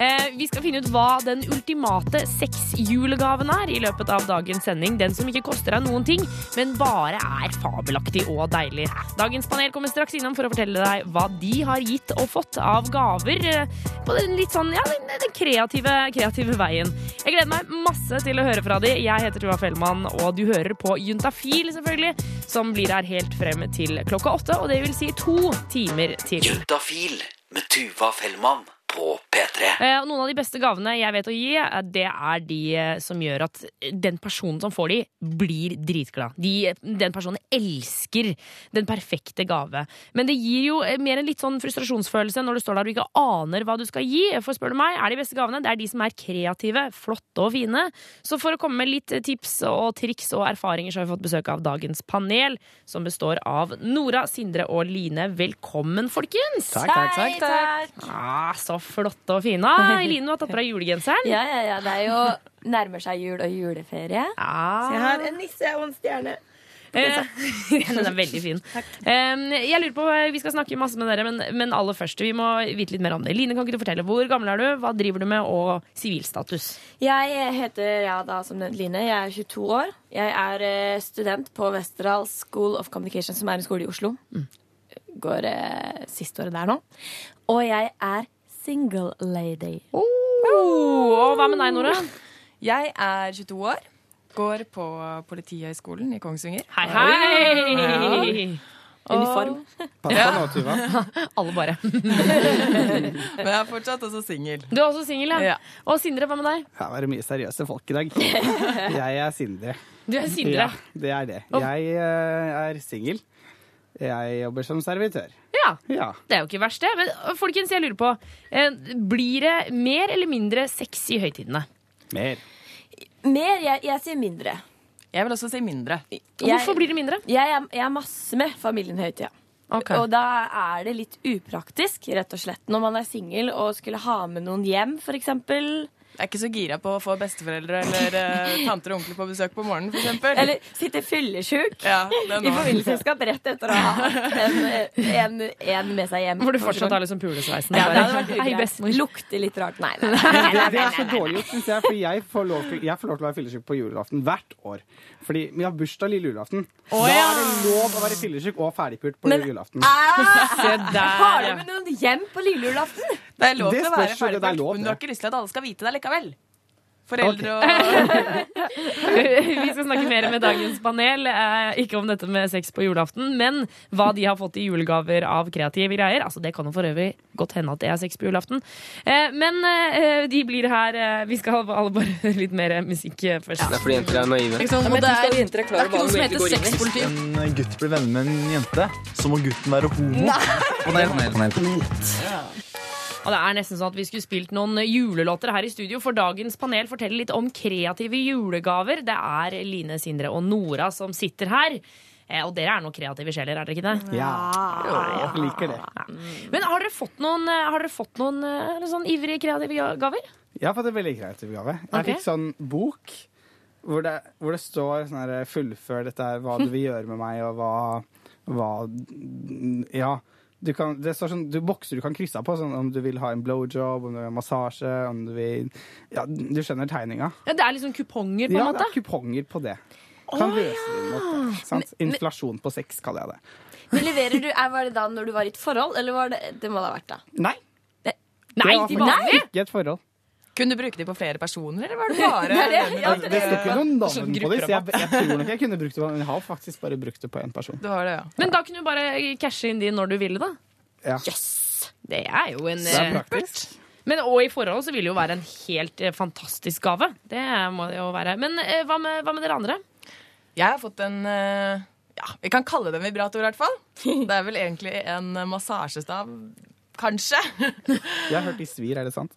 Speaker 3: Eh, vi skal finne ut hva den ultimate sexjulegaven er i løpet av dagens sending. Den som ikke koster deg noen ting, men bare er fabelaktig og deilig. Dagens panel kommer straks innom for å fortelle deg hva de har gitt og fått av gaver eh, på den litt sånn, ja, den, den kreative, kreative veien. Jeg gleder meg masse til å høre fra de. Jeg heter Tuva Fellmann, og du hører på Juntafil, selvfølgelig, som blir her helt frem til klokka åtte, og det vil si to timer til.
Speaker 2: Juntafil med Tuva Fellmann på P3.
Speaker 3: Eh, og noen av de beste gavene jeg vet å gi, eh, det er de eh, som gjør at den personen som får de, blir dritglad. De, den personen elsker den perfekte gave. Men det gir jo eh, mer en litt sånn frustrasjonsfølelse når du står der og ikke aner hva du skal gi. For spør du meg, er de beste gavene det er de som er kreative, flotte og fine. Så for å komme med litt tips og triks og erfaringer, så har vi fått besøk av dagens panel, som består av Nora, Sindre og Line. Velkommen, folkens!
Speaker 12: Takk, takk, takk.
Speaker 3: Ah, så flotte og fine. Eline, du har tatt på deg julegenseren.
Speaker 12: Ja, ja, ja. Det er jo nærmer seg jul og juleferie.
Speaker 3: Ah.
Speaker 12: Så jeg har en nisse og en stjerne.
Speaker 3: Eh, Den er veldig fin. Eh, jeg lurer på, Vi skal snakke masse med dere, men, men aller først, vi må vite litt mer om det. Line, kan ikke du fortelle, Hvor gammel er du, hva driver du med, og sivilstatus?
Speaker 12: Jeg heter ja, da, som nevnt Line. Jeg er 22 år. Jeg er eh, student på Westerdal School of Communication, som er en skole i Oslo. Går eh, siste året der nå. Og jeg er single lady.
Speaker 3: Oh, og hva med deg, Nora?
Speaker 13: Jeg er 22 år. Går på Politihøgskolen i Kongsvinger.
Speaker 3: Hei, hei!
Speaker 12: Uniform.
Speaker 13: Pass deg
Speaker 14: nå, Tuva.
Speaker 3: Alle bare.
Speaker 13: Men jeg er fortsatt også singel.
Speaker 3: Du er også singel, ja.
Speaker 13: Ja.
Speaker 3: Og Sindre, hva med deg?
Speaker 14: Her var det mye seriøse folk i dag. Jeg er Sindre.
Speaker 3: Du er Sindre.
Speaker 14: Ja, det er det. Jeg eh, er singel. Jeg jobber som servitør.
Speaker 3: Ja.
Speaker 14: Ja.
Speaker 3: Det er jo ikke verst, det. Men folkens, jeg lurer på. eh, Blir det mer eller mindre sex i høytidene?
Speaker 14: Mer.
Speaker 12: Mer. Jeg, jeg sier mindre.
Speaker 13: Jeg vil også si mindre.
Speaker 3: Hvorfor blir det mindre?
Speaker 12: Jeg, jeg, jeg er masse med familien i høytida.
Speaker 3: Okay.
Speaker 12: Og da er det litt upraktisk, rett og slett, når man er singel og skulle ha med noen hjem, for eksempel.
Speaker 13: Jeg er ikke så gira på å få besteforeldre eller eh, tanter og onkler på besøk på morgenen, for eksempel.
Speaker 12: Eller sitte fyllesjuk
Speaker 13: Ja, det er
Speaker 12: i
Speaker 13: nå.
Speaker 12: familieselskap rett etter å ha hatt en, en, en med seg hjem.
Speaker 3: Hvor du fortsatt har liksom pulesveisen.
Speaker 12: Ja, det hadde vært
Speaker 3: Hei,
Speaker 12: ugreit. Lukter litt rart. Nei, nei.
Speaker 14: Det, det er så dårlig gjort, syns jeg. For jeg får, lov til, jeg får lov til å være fyllesyk på julaften hvert år. Fordi vi har bursdag lille julaften. Da
Speaker 3: ja.
Speaker 14: er det lov å være fyllesyk og ferdigpult på
Speaker 12: Men-
Speaker 14: julaften.
Speaker 3: Se
Speaker 12: Har du
Speaker 3: ja.
Speaker 12: med noen hjem på lille julaften?
Speaker 13: Det er lov
Speaker 14: Det
Speaker 13: til å være
Speaker 14: jo, det er
Speaker 13: ferdigpult,
Speaker 14: lov,
Speaker 13: men du
Speaker 14: det.
Speaker 13: har ikke lyst til at alle skal vite det likevel. foreldre og
Speaker 3: Vi skal snakke mer med dagens panel. Eh, ikke om dette med sex på julaften, men hva de har fått i julegaver av kreative greier. Altså, Det kan jo for øvrig godt hende at det er sex på julaften. Eh, men eh, de blir her. Vi skal alle bare høre litt mer musikk først. først.
Speaker 15: Det er fordi jenter er naive.
Speaker 13: Ikke?
Speaker 15: Ja, men
Speaker 13: det er- det er ikke noe som heter sexpoliti.
Speaker 16: en gutt blir venner med en jente, så må gutten være homo. Panel, panel, panel.
Speaker 3: Og det er nesten sånn at vi skulle spilt noen julelåter her i studio, for dagens panel forteller litt om kreative julegaver. Det er Line, Sindre og Nora som sitter her. Eh, Og dere er noen kreative sjeler, er dere ikke det?
Speaker 14: Ja. Jeg liker det.
Speaker 3: Men har dere fått noen, eh, har dere fått noen eh, sånn ivrige kreative gaver?
Speaker 14: Jeg har fått en veldig kreativ gave. Jeg
Speaker 3: okay.
Speaker 14: fikk sånn bok hvor det, hvor det står sånn her Fullfør dette her, hva du vil gjøre med meg, og hva, hva Ja. Du kan, det står sånn, du bokser du kan krysse av på, sånn om du vil ha en blowjob, om du vil ha massasje, om du vil Ja, du skjønner tegninga?
Speaker 3: Ja, Det er liksom kuponger, på en
Speaker 14: Ja,
Speaker 3: måte?
Speaker 14: det er kuponger på det. Kan løse det?
Speaker 12: Men- men-
Speaker 14: Inflasjon på sex, kaller jeg det.
Speaker 12: Men leverer du, Var det da når du var i et forhold, eller var det Det må det ha vært da.
Speaker 14: Nei.
Speaker 12: Det,
Speaker 14: det var faktisk ikke et forhold.
Speaker 13: Kunne du bruke de på flere personer, eller var det bare
Speaker 12: Det det. Ja,
Speaker 14: Det, det står ikke noen navn på dem, så jeg, jeg tror nok jeg kunne brukt det. Men jeg har faktisk bare brukt det på én person.
Speaker 13: Det har det, ja.
Speaker 3: Men da kunne du bare cashe inn de når du ville, da.
Speaker 14: Ja. Yes!
Speaker 3: Det er jo en
Speaker 14: Det er
Speaker 3: eh,
Speaker 14: praktisk.
Speaker 3: Men og i forhold så vil det jo være en helt eh, fantastisk gave. Det må det jo være. Men eh, hva med, hva med dere andre?
Speaker 13: Jeg har fått en eh, Ja, vi kan kalle det en vibrator, i hvert fall. Det er vel egentlig en massasjestav. Kanskje.
Speaker 14: Jeg har hørt de svir, er det sant?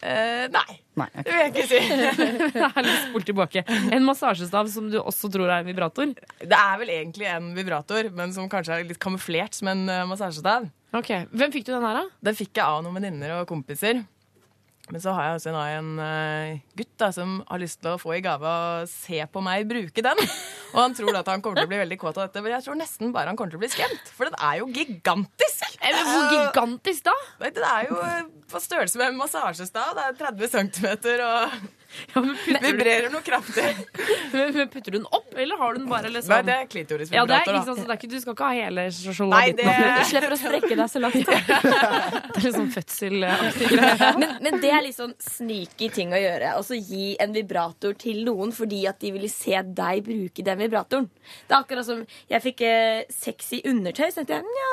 Speaker 13: Eh, nei.
Speaker 14: Nei.
Speaker 13: Det vil jeg ikke si.
Speaker 3: Herlig spol tilbake. En massasjestav som du også tror er en vibrator?
Speaker 13: Det er vel egentlig en vibrator, men som kanskje er litt kamuflert som en eh, massasjestav.
Speaker 3: Ok, Hvem fikk du den her, da?
Speaker 13: Den fikk jeg av noen venninner og kompiser. Men så har jeg også en, en eh, gutt da, som har lyst til å få i gave å se på meg bruke den. Og han tror at han kommer til å bli veldig kåt av dette, men jeg tror nesten bare han kommer til å bli skremt. For den er jo gigantisk!
Speaker 3: Men Hvor gigantisk da?
Speaker 13: Det Den er jo eh, på størrelse med en massasjestav. Det er 30 cm og vibrerer noe kraftig.
Speaker 3: Men men Putter du den opp, eller har du den bare liksom
Speaker 13: Nei, det er klitorisvibrator.
Speaker 3: Ja, det er,
Speaker 13: da.
Speaker 3: ikke sant, det er ikke, Du skal ikke ha hele
Speaker 13: Nei,
Speaker 3: sjokoladebiten
Speaker 13: det-
Speaker 12: Du slipper å strekke deg så langt.
Speaker 3: Det er litt sånn fødselaktig greie.
Speaker 12: Men, men det er litt sånn sneaky ting å gjøre. Og så gi en vibrator til noen fordi at de ville se deg bruke den vibratoren. Det er akkurat som jeg fikk eh, sexy undertøy, så tenkte jeg nja.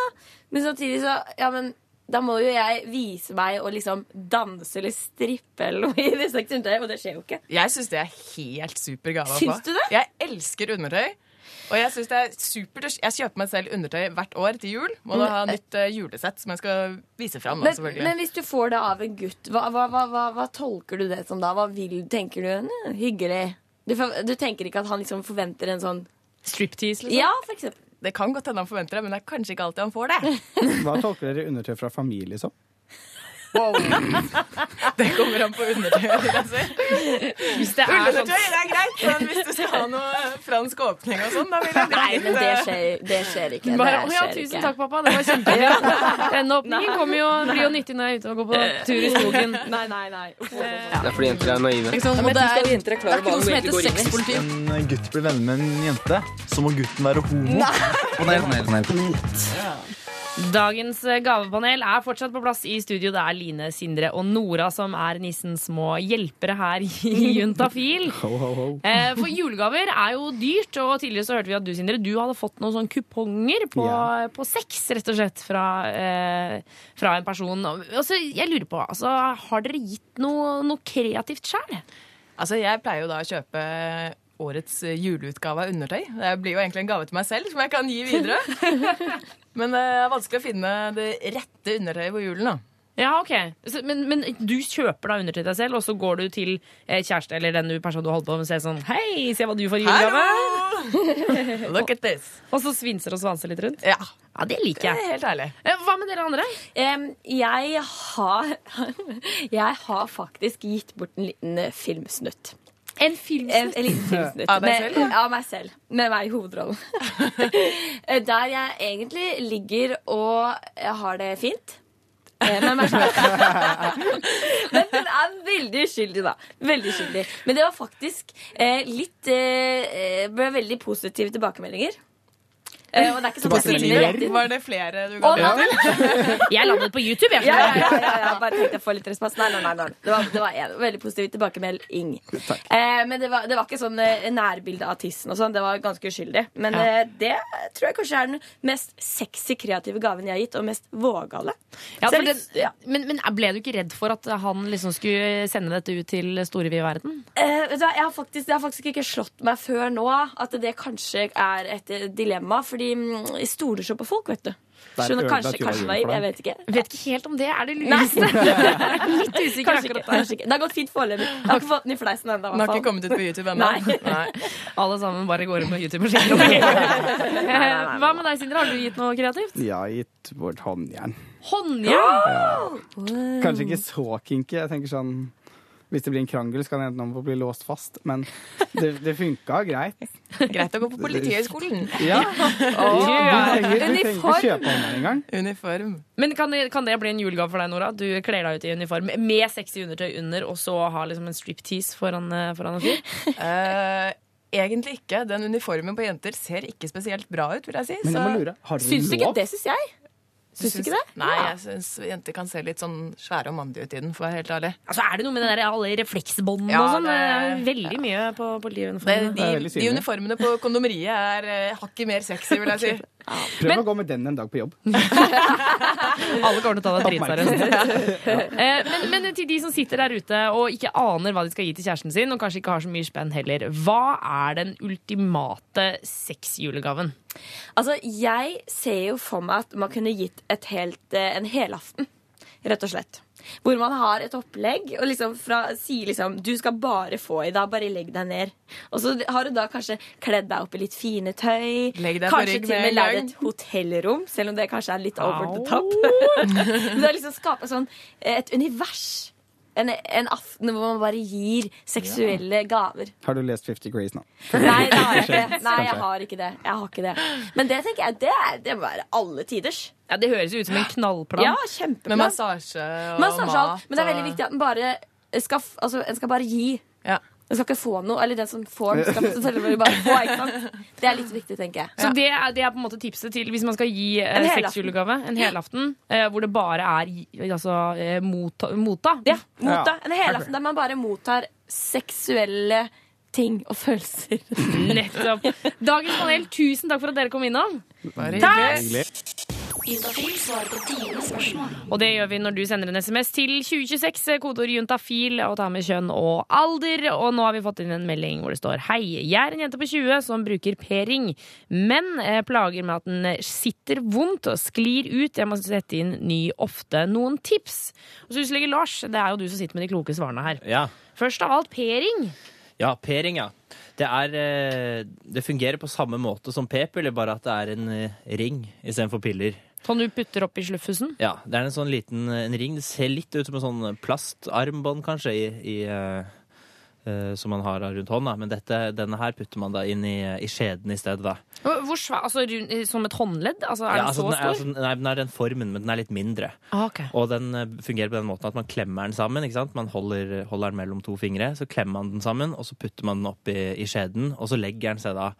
Speaker 12: Men samtidig så Ja, men da må jo jeg vise meg og liksom danse eller strippe eller noe i det sexy og det skjer jo ikke.
Speaker 13: Jeg syns det er helt super gave.
Speaker 12: Syns du det?
Speaker 13: Jeg elsker undertøy. Og jeg synes det er supert. Jeg kjøper meg selv undertøy hvert år til jul. Må da ha nytt eh, julesett som jeg skal vise fram.
Speaker 12: Men, men hvis du får det av en gutt, hva, hva, hva, hva, hva tolker du det som da? Hva vil, tenker du? «Nei, Hyggelig. Du, du tenker ikke at han liksom forventer en sånn
Speaker 3: Striptease, liksom?
Speaker 12: Ja, for eksempel.
Speaker 13: Det kan godt hende han forventer det, men det er kanskje ikke alltid han får det.
Speaker 14: Hva tolker dere undertøy fra familie som?
Speaker 13: Det kommer an på undertøyet, vil jeg si.
Speaker 3: Hvis det er sånn
Speaker 13: Undertøy det er greit, men hvis du skal ha noe fransk åpning og sånn, da vil jeg
Speaker 12: Nei, men det skjer, det skjer ikke.
Speaker 3: Bare,
Speaker 12: det
Speaker 3: skjer ja, tusen
Speaker 12: ikke.
Speaker 3: takk, pappa. Det var kjempegøy. Denne åpningen kommer jo, blir jo nyttig når jeg er ute og går på tur i skogen.
Speaker 12: Nei, nei, nei.
Speaker 15: Det er fordi jenter er naive. Ja, men
Speaker 13: det er-
Speaker 15: er
Speaker 13: det er ikke noe som heter
Speaker 15: sexpolitikk.
Speaker 13: Hvis
Speaker 16: En gutt blir venner med en jente, så må gutten være homo. Panel, panel, panel, panel.
Speaker 3: Dagens eh, gavepanel er fortsatt på plass i studio. Det er Line, Sindre og Nora som er nissens små hjelpere her i Juntafil.
Speaker 14: Ho, ho, ho.
Speaker 3: Eh, For julegaver er jo dyrt, og tidligere så hørte vi at du, Sindre, du hadde fått noen sånne kuponger på,
Speaker 14: Ja.
Speaker 3: på sex, rett og slett, fra, eh, fra en person. Altså, jeg lurer på, altså, har dere gitt noe, noe kreativt sjøl?
Speaker 13: Altså, jeg pleier jo da å kjøpe årets eh, juleutgave av undertøy. Det blir jo egentlig en gave til meg selv som jeg kan gi videre. Men det er vanskelig å finne det rette undertøyet på julen, da.
Speaker 3: Ja, ok. Så, men, men du kjøper da undertøy til deg selv, og så går du til eh, kjæreste eller den personen du holder på med og sier sånn Hei, se hva du får i julegave!
Speaker 13: Look at this.
Speaker 3: Og så svinser og svanser litt rundt?
Speaker 13: Ja.
Speaker 3: Ja, det liker
Speaker 13: Det
Speaker 3: jeg.
Speaker 13: er helt ærlig.
Speaker 3: Eh, Hva med dere andre?
Speaker 12: Um, jeg har Jeg har faktisk gitt bort en liten eh, filmsnutt.
Speaker 3: En
Speaker 12: En,
Speaker 3: filmsnutt?
Speaker 12: en liten filmsnutt.
Speaker 13: Av deg
Speaker 12: Med-
Speaker 13: selv,
Speaker 12: Av meg selv. Med meg i hovedrollen. Eh, Der jeg egentlig ligger og har det fint. Men, meg. Men den er veldig uskyldig, da. Veldig uskyldig. Men det var faktisk eh, litt eh, eh, Ble veldig positive tilbakemeldinger. Eh, og det er ikke sånn at jeg.
Speaker 13: Var det flere du ga det til?
Speaker 3: Jeg landet på YouTube, jeg.
Speaker 12: Ja, ja, ja, ja. Bare tenkte jeg får litt respons. Nei, nei, nei, nei. Det var, det var en veldig positiv tilbakemelding. Eh, men det var, det var ikke sånn eh, nærbilde av tissen og sånn. Det var ganske uskyldig. Men
Speaker 3: Ja.
Speaker 12: eh, det tror jeg kanskje er den mest sexy, kreative gaven jeg har gitt, og mest vågale.
Speaker 3: Ja, for det,
Speaker 12: ja.
Speaker 3: men, men ble du ikke redd for at han liksom skulle sende dette ut til store vide verden?
Speaker 12: Eh, vet du hva, jeg, har faktisk, det har faktisk ikke slått meg før nå at det kanskje er et dilemma. Fordi mm, jeg stoler så på folk, vet du. Skjønner, kanskje, kanskje naiv, jeg vet ikke.
Speaker 3: Vet ikke helt om det er det lureste. Litt usikker
Speaker 12: Kanskje ikke, kanskje ikke. Det har gått fint foreløpig. Jeg har ikke fått den i fleisen ennå.
Speaker 13: Den har ikke kommet ut på YouTube ennå.
Speaker 3: Alle sammen bare går inn på YouTube og sjekker. Hva med deg, Sindre? Har du gitt noe kreativt?
Speaker 14: Har gitt vårt håndjern.
Speaker 3: Håndjern?
Speaker 14: Kanskje ikke så kinky. Jeg tenker sånn Hvis det blir en krangel, så kan det hende om å bli låst fast. Men det, det funka greit.
Speaker 13: Greit å gå på Politihøgskolen.
Speaker 14: Ja.
Speaker 3: Å,
Speaker 14: Du trenger, du trenger ikke kjøpe håndjern engang.
Speaker 13: Uniform.
Speaker 3: Men kan det, kan det bli en julegave for deg, Nora? Du kler deg ut i uniform med sexy undertøy under, og så har liksom en striptease foran, eh, foran en fyr?
Speaker 13: uh, egentlig ikke. Den uniformen på jenter ser ikke spesielt bra ut, vil jeg si.
Speaker 14: Men jeg må lure, har dere Syns du ikke det,
Speaker 12: syns jeg? Syns du ikke det?
Speaker 13: Nei, jeg syns jenter kan se litt sånn svære og mandige ut i den, for å være helt ærlig.
Speaker 3: Altså, Er det noe med det der, alle refleksbåndene
Speaker 13: Ja,
Speaker 3: og sånn? Det veldig mye på
Speaker 13: Det,
Speaker 3: politiuniformene.
Speaker 13: de, de uniformene på kondomeriet er eh, hakket mer sexy, vil jeg si.
Speaker 14: Prøv å gå med den en dag på jobb.
Speaker 3: Alle kommer til å ta deg dritseriøst. ja. men, men til de som sitter der ute og ikke aner hva de skal gi til kjæresten sin, og kanskje ikke har så mye spenn heller, hva er den ultimate sexjulegaven?
Speaker 12: Altså, jeg ser jo for meg at man kunne gitt et helt, eh, en helaften, rett og slett. Hvor man har et opplegg og liksom fra, sier liksom Du skal bare få i dag, bare legg deg ned. Og så har du da kanskje kledd deg opp i litt fine tøy.
Speaker 13: Legg deg
Speaker 12: kanskje til og
Speaker 13: med
Speaker 12: leid et hotellrom, selv om det kanskje er litt over the top. Men det er liksom skapa sånn eh, et univers. En, en aften hvor man bare gir seksuelle gaver.
Speaker 14: Har du lest Fifty Grays nå?
Speaker 12: Nei, det har jeg ikke. Nei, jeg har ikke det. Jeg har ikke det. Men det tenker jeg, det, det må være alle tiders.
Speaker 3: Ja, Det høres jo ut som en knallplan.
Speaker 12: Ja, kjempeplan.
Speaker 13: Med massasje og
Speaker 12: Massasje
Speaker 13: mat.
Speaker 12: Men det er veldig viktig at den bare skal, altså, en skal bare gi. Den skal ikke få noe. Eller den som får, den skal selvfølgelig bare få. Ikke sant? Det er litt viktig, tenker jeg.
Speaker 3: Så det er, det er på en måte tipset til hvis man skal gi eh,
Speaker 12: En helaften.
Speaker 3: sexjulegave. En helaften eh, hvor det bare er altså, eh, motta. motta.
Speaker 12: Ja, motta. En helaften der man bare mottar seksuelle ting og følelser.
Speaker 3: Nettopp. Dagens panel, tusen takk for at dere kom innom. Takk!
Speaker 6: Juntafil svarer på dine spørsmål.
Speaker 3: Og det gjør vi når du sender en SMS til 2026, kodeord juntafil, og tar med kjønn og alder. Og nå har vi fått inn en melding hvor det står Hei, jeg er en jente på 20 som bruker p-ring, men eh, plager med at den sitter vondt og sklir ut. Jeg må sette inn ny ofte. Noen tips? Og så legger Lars, det er jo du som sitter med de kloke svarene her.
Speaker 5: Ja.
Speaker 3: Først av alt p-ring.
Speaker 5: Ja, p-ring, ja. Det, er, eh, det fungerer på samme måte som p-piller, bare at det er en eh, ring istedenfor piller.
Speaker 3: Sånn du putter opp i sluffusen?
Speaker 5: Ja, det er en sånn liten eh, en ring. Det ser litt ut som en sånn plastarmbånd, kanskje, i, i, uh, eh, som man har rundt hånda. Men dette, denne her putter man da inn i, i skjeden i stedet.
Speaker 3: Hvor svær? Altså som et håndledd? Altså, er
Speaker 5: Ja,
Speaker 3: den
Speaker 5: altså,
Speaker 3: så
Speaker 5: den er,
Speaker 3: stor?
Speaker 5: altså, nei, den er den formen, men den er litt mindre.
Speaker 3: Ah, okay.
Speaker 5: Og den eh, fungerer på den måten at man klemmer den sammen. ikke sant? Man holder, holder den mellom to fingre, så klemmer man den sammen, og så putter man den opp i, i skjeden, og så legger den seg da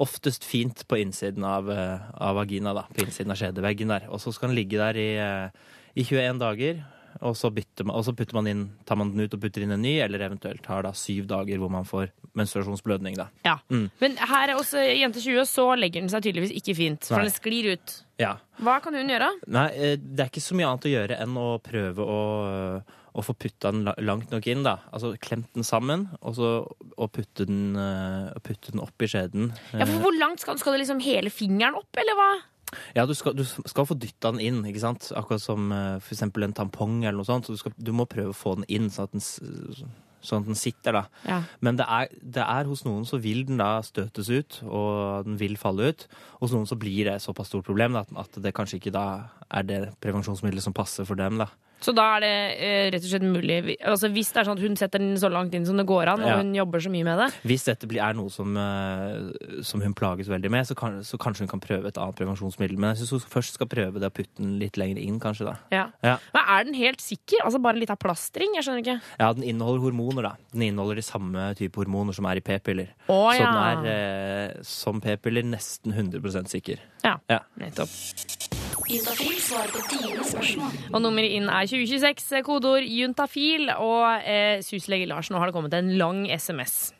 Speaker 5: oftest fint på innsiden av, eh, av vagina, da, på innsiden av skjedeveggen der. Og så skal den ligge der i, eh, i 21 dager, og så, man, og så putter man inn, tar man den ut og putter inn en ny, eller eventuelt har da syv dager hvor man får menstruasjonsblødning, da.
Speaker 3: Ja.
Speaker 5: Mm.
Speaker 3: Men her hos også jente 20 så legger den seg tydeligvis ikke fint, for
Speaker 5: Nei.
Speaker 3: den sklir ut.
Speaker 5: Ja.
Speaker 3: Hva kan hun gjøre?
Speaker 5: Nei, eh, det er ikke så mye annet å gjøre enn å prøve å, å få putta den langt nok inn, da. Altså klemt den sammen, og så og putte, den, uh, putte den opp i skjeden.
Speaker 3: Ja, for Hvor langt skal, skal det liksom hele fingeren opp, eller hva?
Speaker 5: Ja, du skal, du skal få dytta den inn, ikke sant? Akkurat som uh, for eksempel en tampong eller noe sånt. Så du, skal, du må prøve å få den inn sånn at den, sånn at den sitter, da.
Speaker 3: Ja.
Speaker 5: Men det er, det er hos noen så vil den da støtes ut, og den vil falle ut. Hos noen så blir det såpass stort problem da, at det kanskje ikke da er det prevensjonsmiddelet som passer for dem, da.
Speaker 3: Så da er det eh, rett og slett mulig altså Hvis det er sånn at hun setter den så langt inn som det går an, og
Speaker 5: Ja.
Speaker 3: hun jobber så mye med det
Speaker 5: Hvis dette er noe som, eh, som hun plages veldig med, så, kan, så kanskje hun kan prøve et annet prevensjonsmiddel. Men jeg syns hun først skal prøve det å putte den litt lenger inn, kanskje. da.
Speaker 3: ja.
Speaker 5: Ja.
Speaker 3: Men er den helt sikker? Altså bare litt av plastring? Jeg skjønner ikke.
Speaker 5: Ja, den inneholder hormoner, da. Den inneholder de samme type hormoner som er i p-piller.
Speaker 3: Å,
Speaker 5: Så den er eh, som p-piller nesten 100 sikker.
Speaker 3: Ja,
Speaker 5: Ja.
Speaker 3: nettopp.
Speaker 6: Juntafil svarer på dine spørsmål.
Speaker 3: Og nummeret inn er 2026, kodeord juntafil. Og eh, Suslege Larsen, nå har det kommet en lang SMS.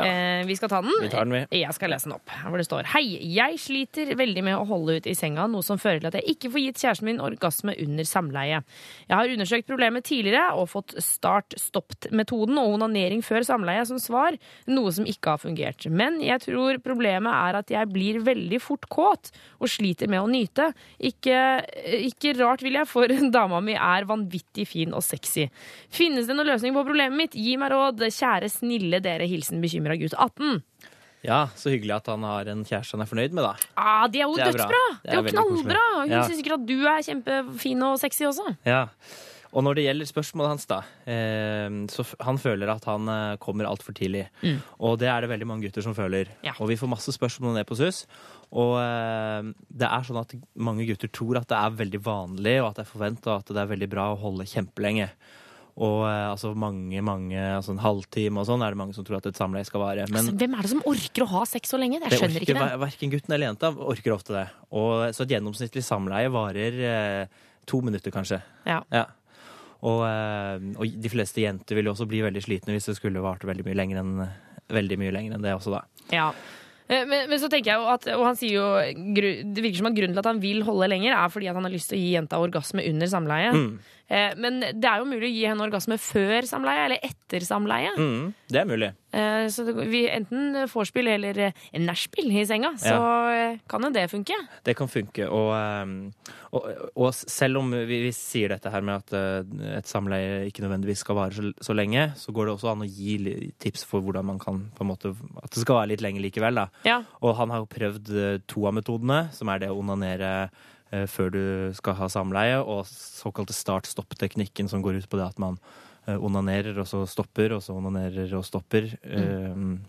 Speaker 3: Eh, vi skal ta den.
Speaker 5: Den.
Speaker 3: Jeg skal lese den opp. Hvor det står Hei, jeg sliter veldig med å holde ut i senga, noe som fører til at jeg ikke får gitt kjæresten min orgasme under samleie. Jeg har undersøkt problemet tidligere og fått start-stopp-metoden og onanering før samleie som svar, noe som ikke har fungert. Men jeg tror problemet er at jeg blir veldig fort kåt og sliter med å nyte. Ikke, ikke rart, vil jeg, for dama mi er vanvittig fin og sexy. Finnes det noen løsning på problemet mitt? Gi meg råd, kjære snille dere. Hilsen bekymra gutt 18.
Speaker 5: Ja, så hyggelig at han har en kjæreste han er fornøyd med, da.
Speaker 3: Ah, det er jo
Speaker 5: Det er
Speaker 3: dødsbra!
Speaker 5: Det
Speaker 3: Det
Speaker 5: er
Speaker 3: jo knallbra! Hun
Speaker 5: Ja.
Speaker 3: syns sikkert at du er kjempefin og sexy også.
Speaker 5: Ja. Og når det gjelder spørsmålet hans, da, eh, så han føler at han eh, kommer altfor tidlig.
Speaker 3: Mm.
Speaker 5: Og det er det veldig mange gutter som føler. Og vi får masse spørsmål ned på SUS. Og eh, det er sånn at mange gutter tror at det er veldig vanlig, og at det er forventa, at det er veldig bra å holde kjempelenge. Og eh, altså mange, mange, altså en halvtime og sånn er det mange som tror at et samleie skal vare. Men
Speaker 3: altså, hvem er det som orker å ha sex så lenge? Jeg skjønner ikke det.
Speaker 5: Verken gutten eller jenta orker ofte det. Og, så et gjennomsnittlig samleie varer eh, to minutter, kanskje.
Speaker 3: Ja.
Speaker 5: Og, eh, og de fleste jenter vil jo også bli veldig slitne hvis det skulle vart veldig mye lenger enn mye lenger enn det også, da.
Speaker 3: Ja. Eh, Men, men så tenker jeg jo at, og han sier jo Det virker som at grunnen til at han vil holde lenger, er fordi at han har lyst til å gi jenta orgasme under samleie.
Speaker 5: Mm.
Speaker 3: Eh, Men det er jo mulig å gi henne orgasme før samleie eller etter samleie.
Speaker 5: Mm, det er mulig.
Speaker 3: Eh, Så vi, enten vorspiel eller eh, nachspiel i senga, så ja. kan jo det funke.
Speaker 5: Det kan funke. Og, og, og selv om vi, vi sier dette her med at et samleie ikke nødvendigvis skal vare så, så lenge, så går det også an å gi tips for hvordan man kan på en måte At det skal være litt lenger likevel, da.
Speaker 3: Ja.
Speaker 5: Og han har jo prøvd to av metodene, som er det å onanere før du skal ha samleie, og såkalte start-stopp-teknikken, som går ut på det at man eh, onanerer, og så stopper, og så onanerer og stopper. Mm.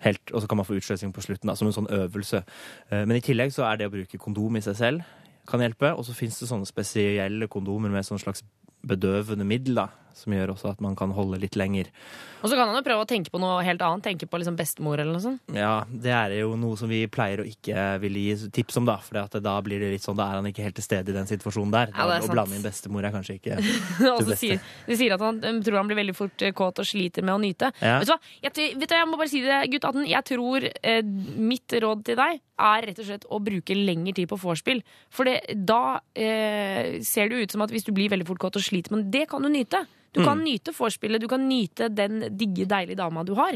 Speaker 5: Helt, og så kan man få utsløsing på slutten, da, som en sånn øvelse. Eh, Men i tillegg så er det å bruke kondom i seg selv kan hjelpe. Og så fins det sånne spesielle kondomer med sånn slags bedøvende middel, da, som gjør også at man kan holde litt lenger.
Speaker 3: Og så kan han jo prøve å tenke på noe helt annet. Tenke på liksom bestemor eller noe sånt.
Speaker 5: Ja, det er jo noe som vi pleier å ikke ville gi tips om, da. For da blir det litt sånn, da er han ikke helt til stede i den situasjonen der.
Speaker 3: Ja,
Speaker 5: å blande inn bestemor er kanskje ikke det beste.
Speaker 3: sier, de sier at han um, tror han blir veldig fort eh, kåt og sliter med å nyte.
Speaker 5: Ja.
Speaker 3: Vet du hva? Jeg, vet du, jeg må bare si det, gutt 18. Jeg tror eh, mitt råd til deg er rett og slett å bruke lengre tid på vorspiel. For det, da eh, ser det ut som at hvis du blir veldig fort kåt og sliter, men det kan du nyte. Du kan
Speaker 5: Mm.
Speaker 3: nyte vorspielet, du kan nyte den digge, deilige dama du har.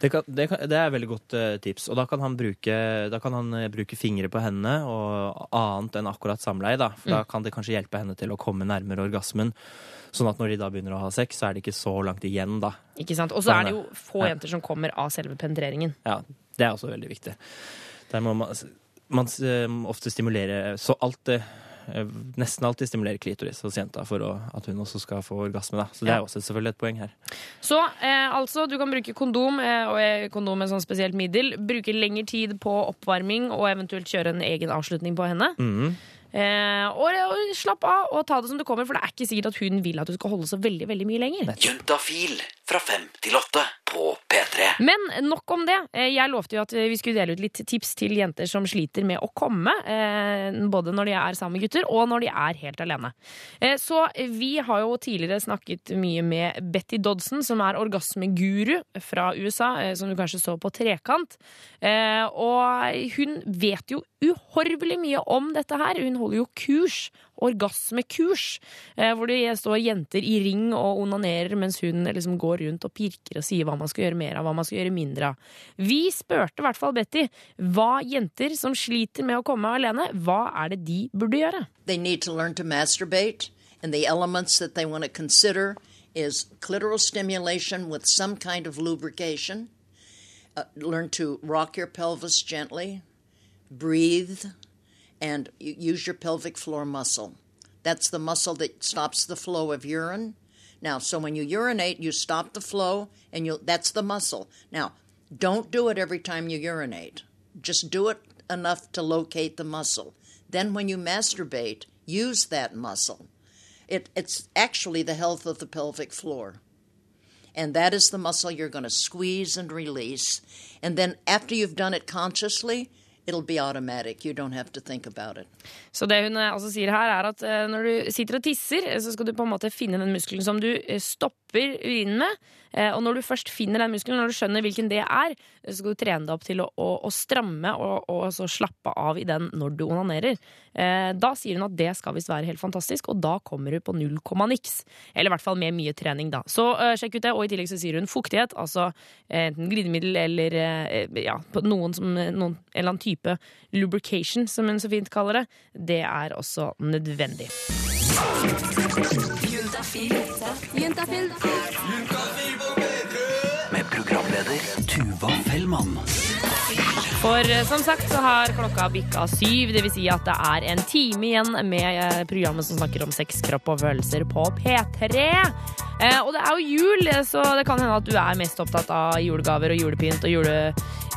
Speaker 5: Det, kan, det, kan, det er et veldig godt eh, tips. Og da kan han bruke, da kan han, eh, bruke fingre på henne og annet enn akkurat samleie. Da. For da
Speaker 3: Mm.
Speaker 5: kan det kanskje hjelpe henne til å komme nærmere orgasmen. Sånn at når de da begynner å ha sex, så er det ikke så langt igjen, da.
Speaker 3: Ikke sant? Og så er det jo få
Speaker 5: Ja.
Speaker 3: jenter som kommer av selve penetreringen.
Speaker 5: Ja, det er også veldig viktig. Der må man, man eh, ofte stimulere så alt eh, Nesten alltid stimulerer klitoris hos jenta for å, at hun også skal få orgasme. Da. Så det er også selvfølgelig et poeng her.
Speaker 3: Så eh, altså, du kan bruke kondom, eh, og eh, kondom med sånn spesielt middel. Bruke lengre tid på oppvarming og eventuelt kjøre en egen avslutning på henne.
Speaker 5: Mhm.
Speaker 3: Eh, og, og slapp av og ta det som det kommer, for det er ikke sikkert at hun vil at du skal holde så veldig veldig mye lenger.
Speaker 2: Juntafil fra fem til åtte på P3.
Speaker 3: Men nok om det. Eh, Jeg lovte jo at vi skulle dele ut litt tips til jenter som sliter med å komme. eh, Både når de er sammen med gutter, og når de er helt alene. Eh, Så vi har jo tidligere snakket mye med Betty Dodson, som er orgasmeguru fra USA, eh, som du kanskje så på Trekant. Eh, Og hun vet jo uhorvelig mye om dette her. Hun holder jo kurs, orgasmekurs, eh, hvor det står jenter i ring og onanerer mens hun liksom går rundt og pirker og sier hva man skal gjøre mer av, hva man skal gjøre mindre av. Vi spurte i hvert fall Betty hva jenter som sliter med å komme alene, hva er det de burde gjøre?
Speaker 17: They need to learn to masturbate, and the elements that they want to consider is clitoral stimulation with some kind of lubrication. Uh, learn to rock your pelvis gently, breathe, and use your pelvic floor muscle. That's the muscle that stops the flow of urine. Now, so when you urinate, you stop the flow, and you that's the muscle. Now, don't do it every time you urinate. Just do it enough to locate the muscle. Then, when you masturbate, use that muscle. It, it's actually the health of the pelvic floor. And that is the muscle you're going to squeeze and release. And then, after you've done it consciously, it'll be automatic. You don't have to think about it.
Speaker 3: Så det hun eh, altså sier her, er at eh, når du sitter og tisser, eh, så skal du på en måte finne den muskelen som du stopper urinen med. Eh, Og når du først finner den muskelen, når du skjønner hvilken det er, eh, så skal du trene deg opp til å, å, å stramme og, og så slappe av i den når du onanerer. Eh, Da sier hun at det skal visst være helt fantastisk, og da kommer du på null komma niks. Eller i hvert fall med mye trening, da. Så eh, sjekk ut det. Og i tillegg så sier hun fuktighet, altså enten glidemiddel eller ja, noen som, noen, en eller annen type lubrication, som hun så fint kaller det. Det er også nødvendig.
Speaker 2: Juntafil. Juntafil. programleder Tuva Fellmann.
Speaker 3: For eh, som sagt så har klokka bikka syv, det vil si at det er en time igjen med eh, programmet som snakker om sex, kropp og følelser på P3. Eh, og det er jo jul, så det kan hende at du er mest opptatt av julegaver og julepynt og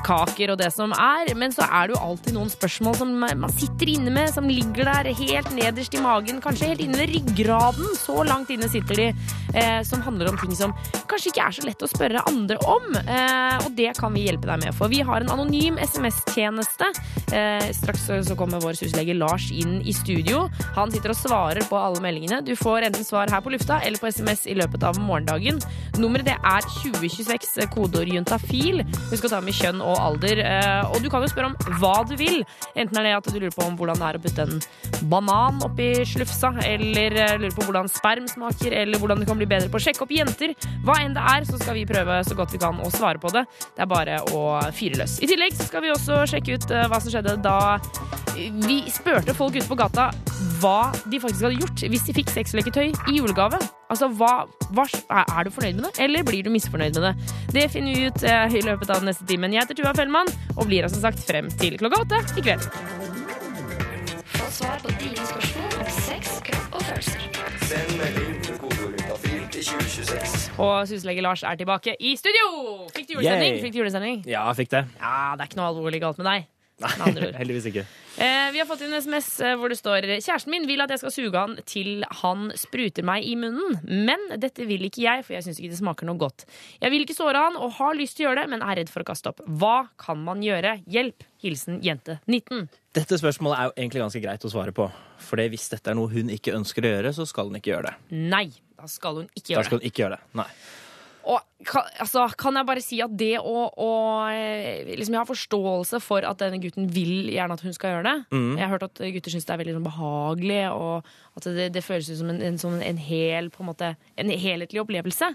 Speaker 3: julekaker og det som er, men så er det jo alltid noen spørsmål som man sitter inne med, som ligger der helt nederst i magen, kanskje helt inne ved ryggraden, så langt inne sitter de, eh, som handler om ting som kanskje ikke er så lett å spørre andre om. Eh, og det kan vi hjelpe deg med, for vi har en anonym SMS-tjeneste. Eh, straks så- kommer vår syslege Lars inn i studio. Han sitter og svarer på alle meldingene. Du får enten svar her på lufta eller på SMS i løpet av morgendagen. Nummeret det er 2026, eh, kodeord juntafil. Husk å ta med kjønn og alder. Eh, og du kan jo spørre om hva du vil. Enten er det at du lurer på om hvordan det er å putte en banan oppi slufsa, eller eh, lurer på hvordan sperm smaker, eller hvordan du kan bli bedre på å sjekke opp jenter. Hva enn det er, så skal vi prøve så godt vi kan å svare på det. Det er bare å fyre løs. I tillegg så skal vi også sjekke ut eh, hva som skjedde da vi spurte folk ute på gata hva de faktisk hadde gjort hvis de fikk sexleketøy i julegave. Altså, hva, hva, Er du fornøyd med det, eller blir du misfornøyd med det? Det finner vi ut eh, i løpet av den neste timen. Jeg heter Tuva Fellmann og blir altså sagt frem til klokka åtte i kveld.
Speaker 6: Få svar på dine spørsmål om sex, kropp og følelser.
Speaker 4: Send melding til kodeordet til 2026.
Speaker 3: Og syslege Lars er tilbake i studio! Fikk du julesending?
Speaker 5: Yay.
Speaker 3: Fikk du julesending?
Speaker 5: Ja, jeg fikk det.
Speaker 3: Ja, det er ikke noe alvorlig galt med deg. Ord.
Speaker 5: Heldigvis ikke.
Speaker 3: Eh, vi har fått inn en SMS eh, hvor det står Kjæresten min vil at jeg skal suge han til han spruter meg i munnen. Men dette vil ikke jeg, for jeg syns ikke det smaker noe godt. Jeg vil ikke såre han og har lyst til å gjøre det, men er redd for å kaste opp. Hva kan man gjøre? Hjelp! Hilsen jente 19.
Speaker 5: Dette spørsmålet er jo egentlig ganske greit å svare på. For hvis dette er noe hun ikke ønsker å gjøre, så skal hun ikke gjøre det.
Speaker 3: Nei, da skal hun ikke
Speaker 5: Da
Speaker 3: gjøre
Speaker 5: skal hun ikke gjøre det. Nei.
Speaker 3: Og kan, altså, kan jeg bare si at det å, å eh, liksom, Jeg har forståelse for at denne gutten vil gjerne at hun skal gjøre det.
Speaker 5: Mm.
Speaker 3: Jeg har hørt at gutter syns det er veldig sånn, behagelig, og at det, det føles ut som en, en, som en hel på en måte, en helhetlig opplevelse.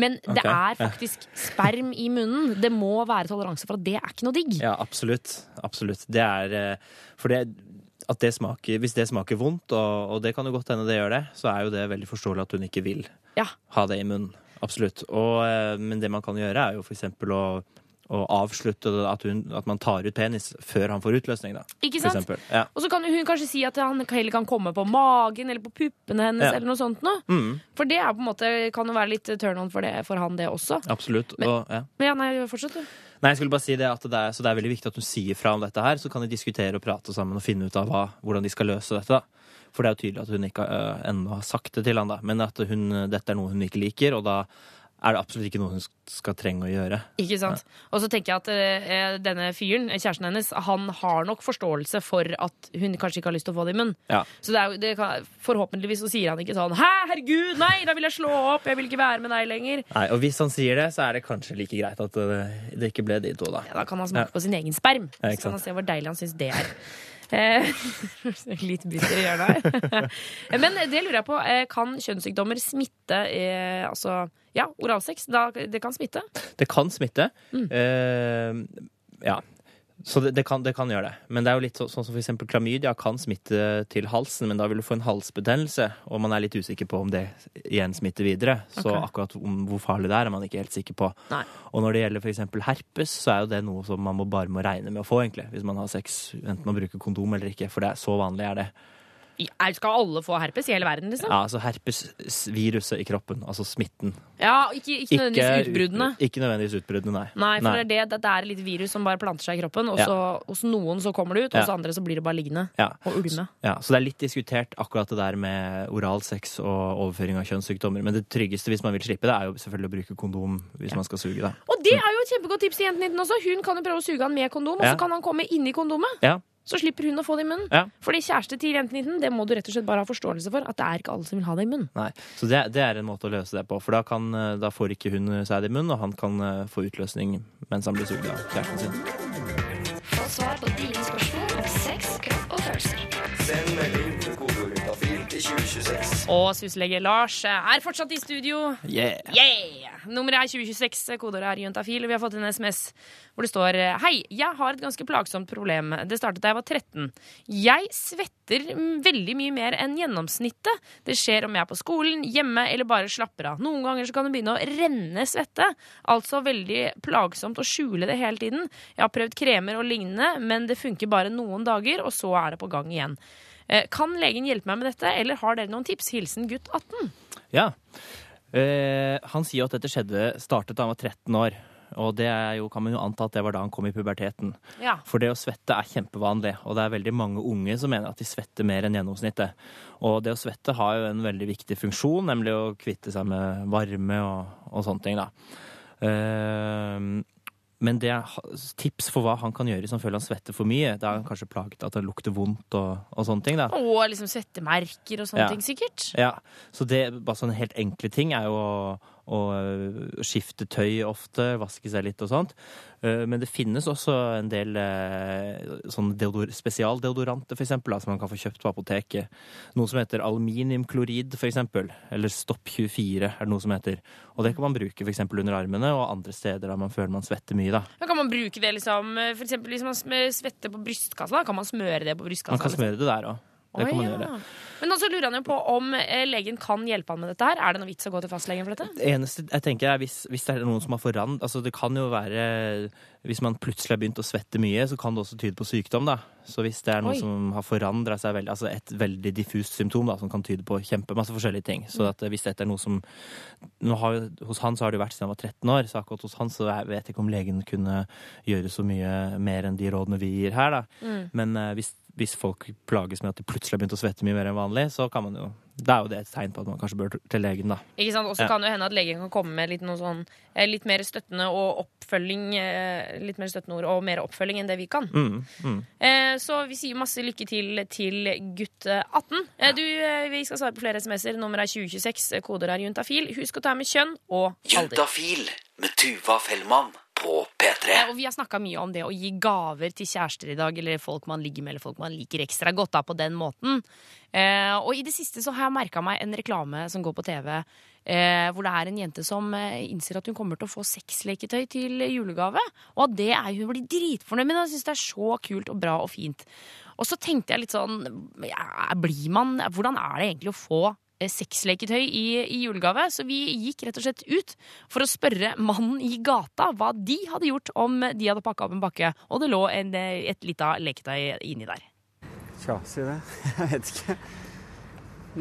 Speaker 3: Men det er faktisk sperm i munnen. Det må være toleranse for at det er ikke noe digg.
Speaker 5: Ja, absolutt. Absolutt. Det er eh, For det at det smaker, hvis det smaker vondt, og, og det kan jo godt hende det gjør det, så er jo det veldig forståelig at hun ikke vil
Speaker 3: Ja.
Speaker 5: ha det i munnen. Absolutt. Og, eh, men det man kan gjøre, er jo eksempel å, og avslutte at, hun, at man tar ut penis før han får utløsning, da.
Speaker 3: Ikke sant?
Speaker 5: Ja.
Speaker 3: Og så kan hun kanskje si at han heller kan komme på magen eller på puppene hennes.
Speaker 5: Ja.
Speaker 3: eller noe sånt noe.
Speaker 5: Mm,
Speaker 3: For det er på en måte, kan jo være litt turn on for, det, for han, det også.
Speaker 5: absolutt.
Speaker 3: Men-
Speaker 5: og, ja.
Speaker 3: Men ja, nei, fortsett du.
Speaker 5: Nei, jeg skulle bare si det at det er, så det er veldig viktig at hun sier fra om dette her, så kan de diskutere og prate sammen og finne ut av hva, hvordan de skal løse dette. da. For det er jo tydelig at hun ikke øh, ennå har sagt det til han da, men at hun, dette er noe hun ikke liker, og da er det absolutt ikke noe hun skal trenge å gjøre.
Speaker 3: Ikke sant? Og så tenker jeg at eh, denne fyren, kjæresten hennes, han har nok forståelse for at hun kanskje ikke har lyst til å få det i munnen.
Speaker 5: Ja.
Speaker 3: Så det er, det kan, forhåpentligvis så sier han ikke sånn Hæ, herregud, nei, da vil jeg slå opp, jeg vil ikke være med deg lenger.
Speaker 5: Nei, og hvis han sier det, så er det kanskje like greit at det, det ikke ble de to, da.
Speaker 3: Ja, da kan han smake
Speaker 5: Ja.
Speaker 3: på sin egen sperm.
Speaker 5: Ja,
Speaker 3: så kan han se hvor deilig han syns det er. Eh, Litt bitter i hjørnet her. Men det lurer jeg på. eh, Kan kjønnssykdommer smitte eh, Altså, ja, oralsex. Det kan smitte.
Speaker 5: Det kan smitte.
Speaker 3: Mm.
Speaker 5: Eh, ja. Så det, det, kan, det kan gjøre det. Men det er jo litt så, sånn som eksempel klamydia kan smitte til halsen, men da vil du få en halsbetennelse, og man er litt usikker på om det igjen smitter videre. Så
Speaker 3: okay.
Speaker 5: akkurat om hvor farlig det er, er man ikke helt sikker på.
Speaker 3: Nei.
Speaker 5: Og når det gjelder eksempel herpes, så er jo det noe som man må bare må regne med å få, egentlig, hvis man har sex, enten man bruker kondom eller ikke, for det er så vanlig er det.
Speaker 3: Skal alle få herpes i hele verden, liksom?
Speaker 5: Ja, altså herpesviruset i kroppen, altså smitten.
Speaker 3: Ja, ikke, ikke nødvendigvis utbruddene.
Speaker 5: Ikke nødvendigvis utbruddene, nei.
Speaker 3: Nei, for det er det, det er litt virus som bare planter seg i kroppen, og
Speaker 5: Ja.
Speaker 3: hos noen så kommer det ut,
Speaker 5: Ja.
Speaker 3: hos andre så blir det bare liggende
Speaker 5: Ja.
Speaker 3: og ulme.
Speaker 5: Ja, så det er litt diskutert akkurat det der med oralsex og overføring av kjønnssykdommer. Men det tryggeste hvis man vil slippe det, er jo selvfølgelig å bruke kondom hvis man skal suge. da.
Speaker 3: Og det er jo et kjempegodt tips til jenten din også. Hun kan jo prøve å suge han med kondom, og så kan han komme inni kondomet.
Speaker 5: Ja.
Speaker 3: Så slipper hun å få det i munnen.
Speaker 5: Ja.
Speaker 3: Fordi kjæreste til jenten din, det må du rett og slett bare ha forståelse for. At det er ikke alle som vil ha det i munnen.
Speaker 5: Nei, Så det, det er en måte å løse det på. For da, kan, eh, da får ikke hun seg det i munnen, og han kan eh, få utløsning mens han blir sugd av kjæresten sin.
Speaker 6: Få svar på dine spørsmål
Speaker 4: 2026.
Speaker 3: Og syslege Lars er fortsatt i studio.
Speaker 5: Yeah.
Speaker 3: Yeah! Nummeret er 2026, kodeordet er juntafil, vi har fått en SMS hvor det står Hei, jeg har et ganske plagsomt problem. Det startet da jeg var 13. Jeg svetter veldig mye mer enn gjennomsnittet. Det skjer om jeg er på skolen, hjemme eller bare slapper av. Noen ganger så kan det begynne å renne svette. Altså veldig plagsomt å skjule det hele tiden. Jeg har prøvd kremer og lignende, men det funker bare noen dager, og så er det på gang igjen. Eh, Kan legen hjelpe meg med dette, eller har dere noen tips? Hilsen gutt 18.
Speaker 5: Ja. Eh, han sier at dette skjedde, startet da han var 13 år. Og det er jo, kan man jo anta at det var da han kom i puberteten.
Speaker 3: Ja.
Speaker 5: For det å svette er kjempevanlig, og det er veldig mange unge som mener at de svetter mer enn gjennomsnittet. Og det å svette har jo en veldig viktig funksjon, nemlig å kvitte seg med varme og, og sånne ting, da. Eh, men det er tips for hva han kan gjøre hvis han føler han svetter for mye. Da er han kanskje plaget av at det lukter vondt og, og sånne ting, da.
Speaker 3: Og liksom svettemerker og sånne
Speaker 5: Ja.
Speaker 3: ting, sikkert.
Speaker 5: Ja, så det, bare sånne helt enkle ting er jo å, å øh, skifte tøy ofte, vaske seg litt og sånt. Eh, Men det finnes også en del sånn deodor spesialdeodoranter, for eksempel, som man kan få kjøpt på apoteket. Noe som heter aluminiumklorid, for eksempel. Eller Stopp 24 er det noe som heter. Og det kan man bruke for eksempel under armene og andre steder der man føler man svetter mye, da.
Speaker 3: Da kan man bruke det liksom For eksempel hvis man svetter på brystkassa, da kan man smøre det på brystkassa.
Speaker 5: Man kan
Speaker 3: liksom.
Speaker 5: smøre det der òg. Det kan man
Speaker 3: ja.
Speaker 5: gjøre.
Speaker 3: Men også lurer han jo på om eh, legen kan hjelpe han med dette her. Er det noe vits å gå til fastlegen for dette?
Speaker 5: Det eneste jeg tenker er hvis, hvis det er noen som har forand... Altså det kan jo være Hvis man plutselig har begynt å svette mye, så kan det også tyde på sykdom, da. Så hvis det er noe
Speaker 3: Oi.
Speaker 5: som har forandra seg veldig Altså et veldig diffust symptom da, som kan tyde på kjempemasse forskjellige ting. Så at hvis dette er noe som nå har, Hos han så har det jo vært siden han var 13 år, så akkurat hos han så jeg vet jeg ikke om legen kunne gjøre så mye mer enn de rådene vi gir her, da.
Speaker 3: Mm.
Speaker 5: Men eh, hvis, hvis folk plages med at de plutselig har begynt å svette mye mer enn vanlig, så kan man jo Da er jo det et tegn på at man kanskje bør til legen, da.
Speaker 3: Ikke sant? Og så
Speaker 5: Ja.
Speaker 3: kan det jo hende at legen kan komme med litt, noe sånn, eh, litt mer støttende og oppfølging eh, Litt mer støttende ord og mer oppfølging enn det vi kan.
Speaker 5: Mm, mm.
Speaker 3: Eh, Så vi sier masse lykke til til gutt 18. Ja. Du, vi skal svare på flere SMS-er. Nummer er 2026. Koder er juntafil. Husk å ta med kjønn og alder.
Speaker 2: Juntafil med Tuva Fellmann på P3.
Speaker 3: Eh, Og vi har snakka mye om det å gi gaver til kjærester i dag, eller folk man ligger med, eller folk man liker ekstra godt da, på den måten. Eh, og i det siste så har jeg merka meg en reklame som går på TV, eh, hvor det er en jente som eh, innser at hun kommer til å få sexleketøy til julegave. Og at det er hun blir dritfornøyd med. Hun syns det er så kult og bra og fint. Og så tenkte jeg litt sånn ja, blir man, Hvordan er det egentlig å få sexleketøy i, i julegave? Så vi gikk rett og slett ut for å spørre mannen i gata hva de hadde gjort om de hadde pakka opp en pakke, og det lå en, eh, et lite leketøy inni der.
Speaker 18: Tja, si det. Jeg vet ikke.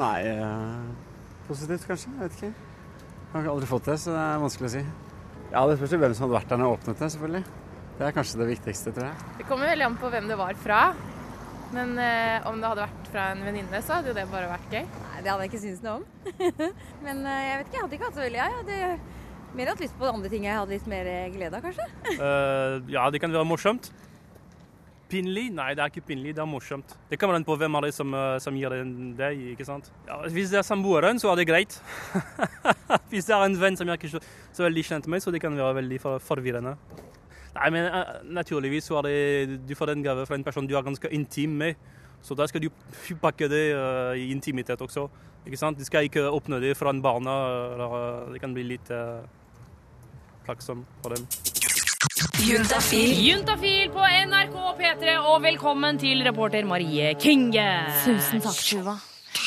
Speaker 18: Nei eh, Positivt, kanskje. Jeg vet ikke. Jeg har aldri fått det, så det er vanskelig å si. Ja, Det spørs hvem som hadde vært der når jeg åpnet det, selvfølgelig. Det er kanskje det viktigste, tror jeg.
Speaker 19: Det kommer veldig an på hvem det var fra. Men eh, om det hadde vært fra en venninne, så hadde jo det bare vært gøy.
Speaker 20: Nei, det hadde jeg ikke syntes noe om. Men eh, jeg vet ikke, jeg hadde ikke hatt så veldig Jeg hadde mer hatt lyst på andre ting jeg hadde litt mer glede av, kanskje.
Speaker 21: Uh, ja, det kan være morsomt. Pinlig? Nei, det er ikke pinlig, det er morsomt. Det kommer an på hvem av det som, eh, som gir det deg, ikke sant. Ja, hvis det er samboeren, så er det greit. hvis det er en venn som jeg ikke er så, så veldig kjent med, så det kan være veldig forvirrende. Nei, men eh, naturligvis så er det Du får en gave fra en person du er ganske intim med. Så da skal du pakke det uh, i intimitet også. Ikke sant? Du skal ikke åpne det foran barna. Eller, eh, det kan bli litt uh, plagsomt for dem.
Speaker 3: Juntafil. Juntafil på NRK P3, og velkommen til reporter Marie Kinge.
Speaker 7: Tusen takk, Tuva.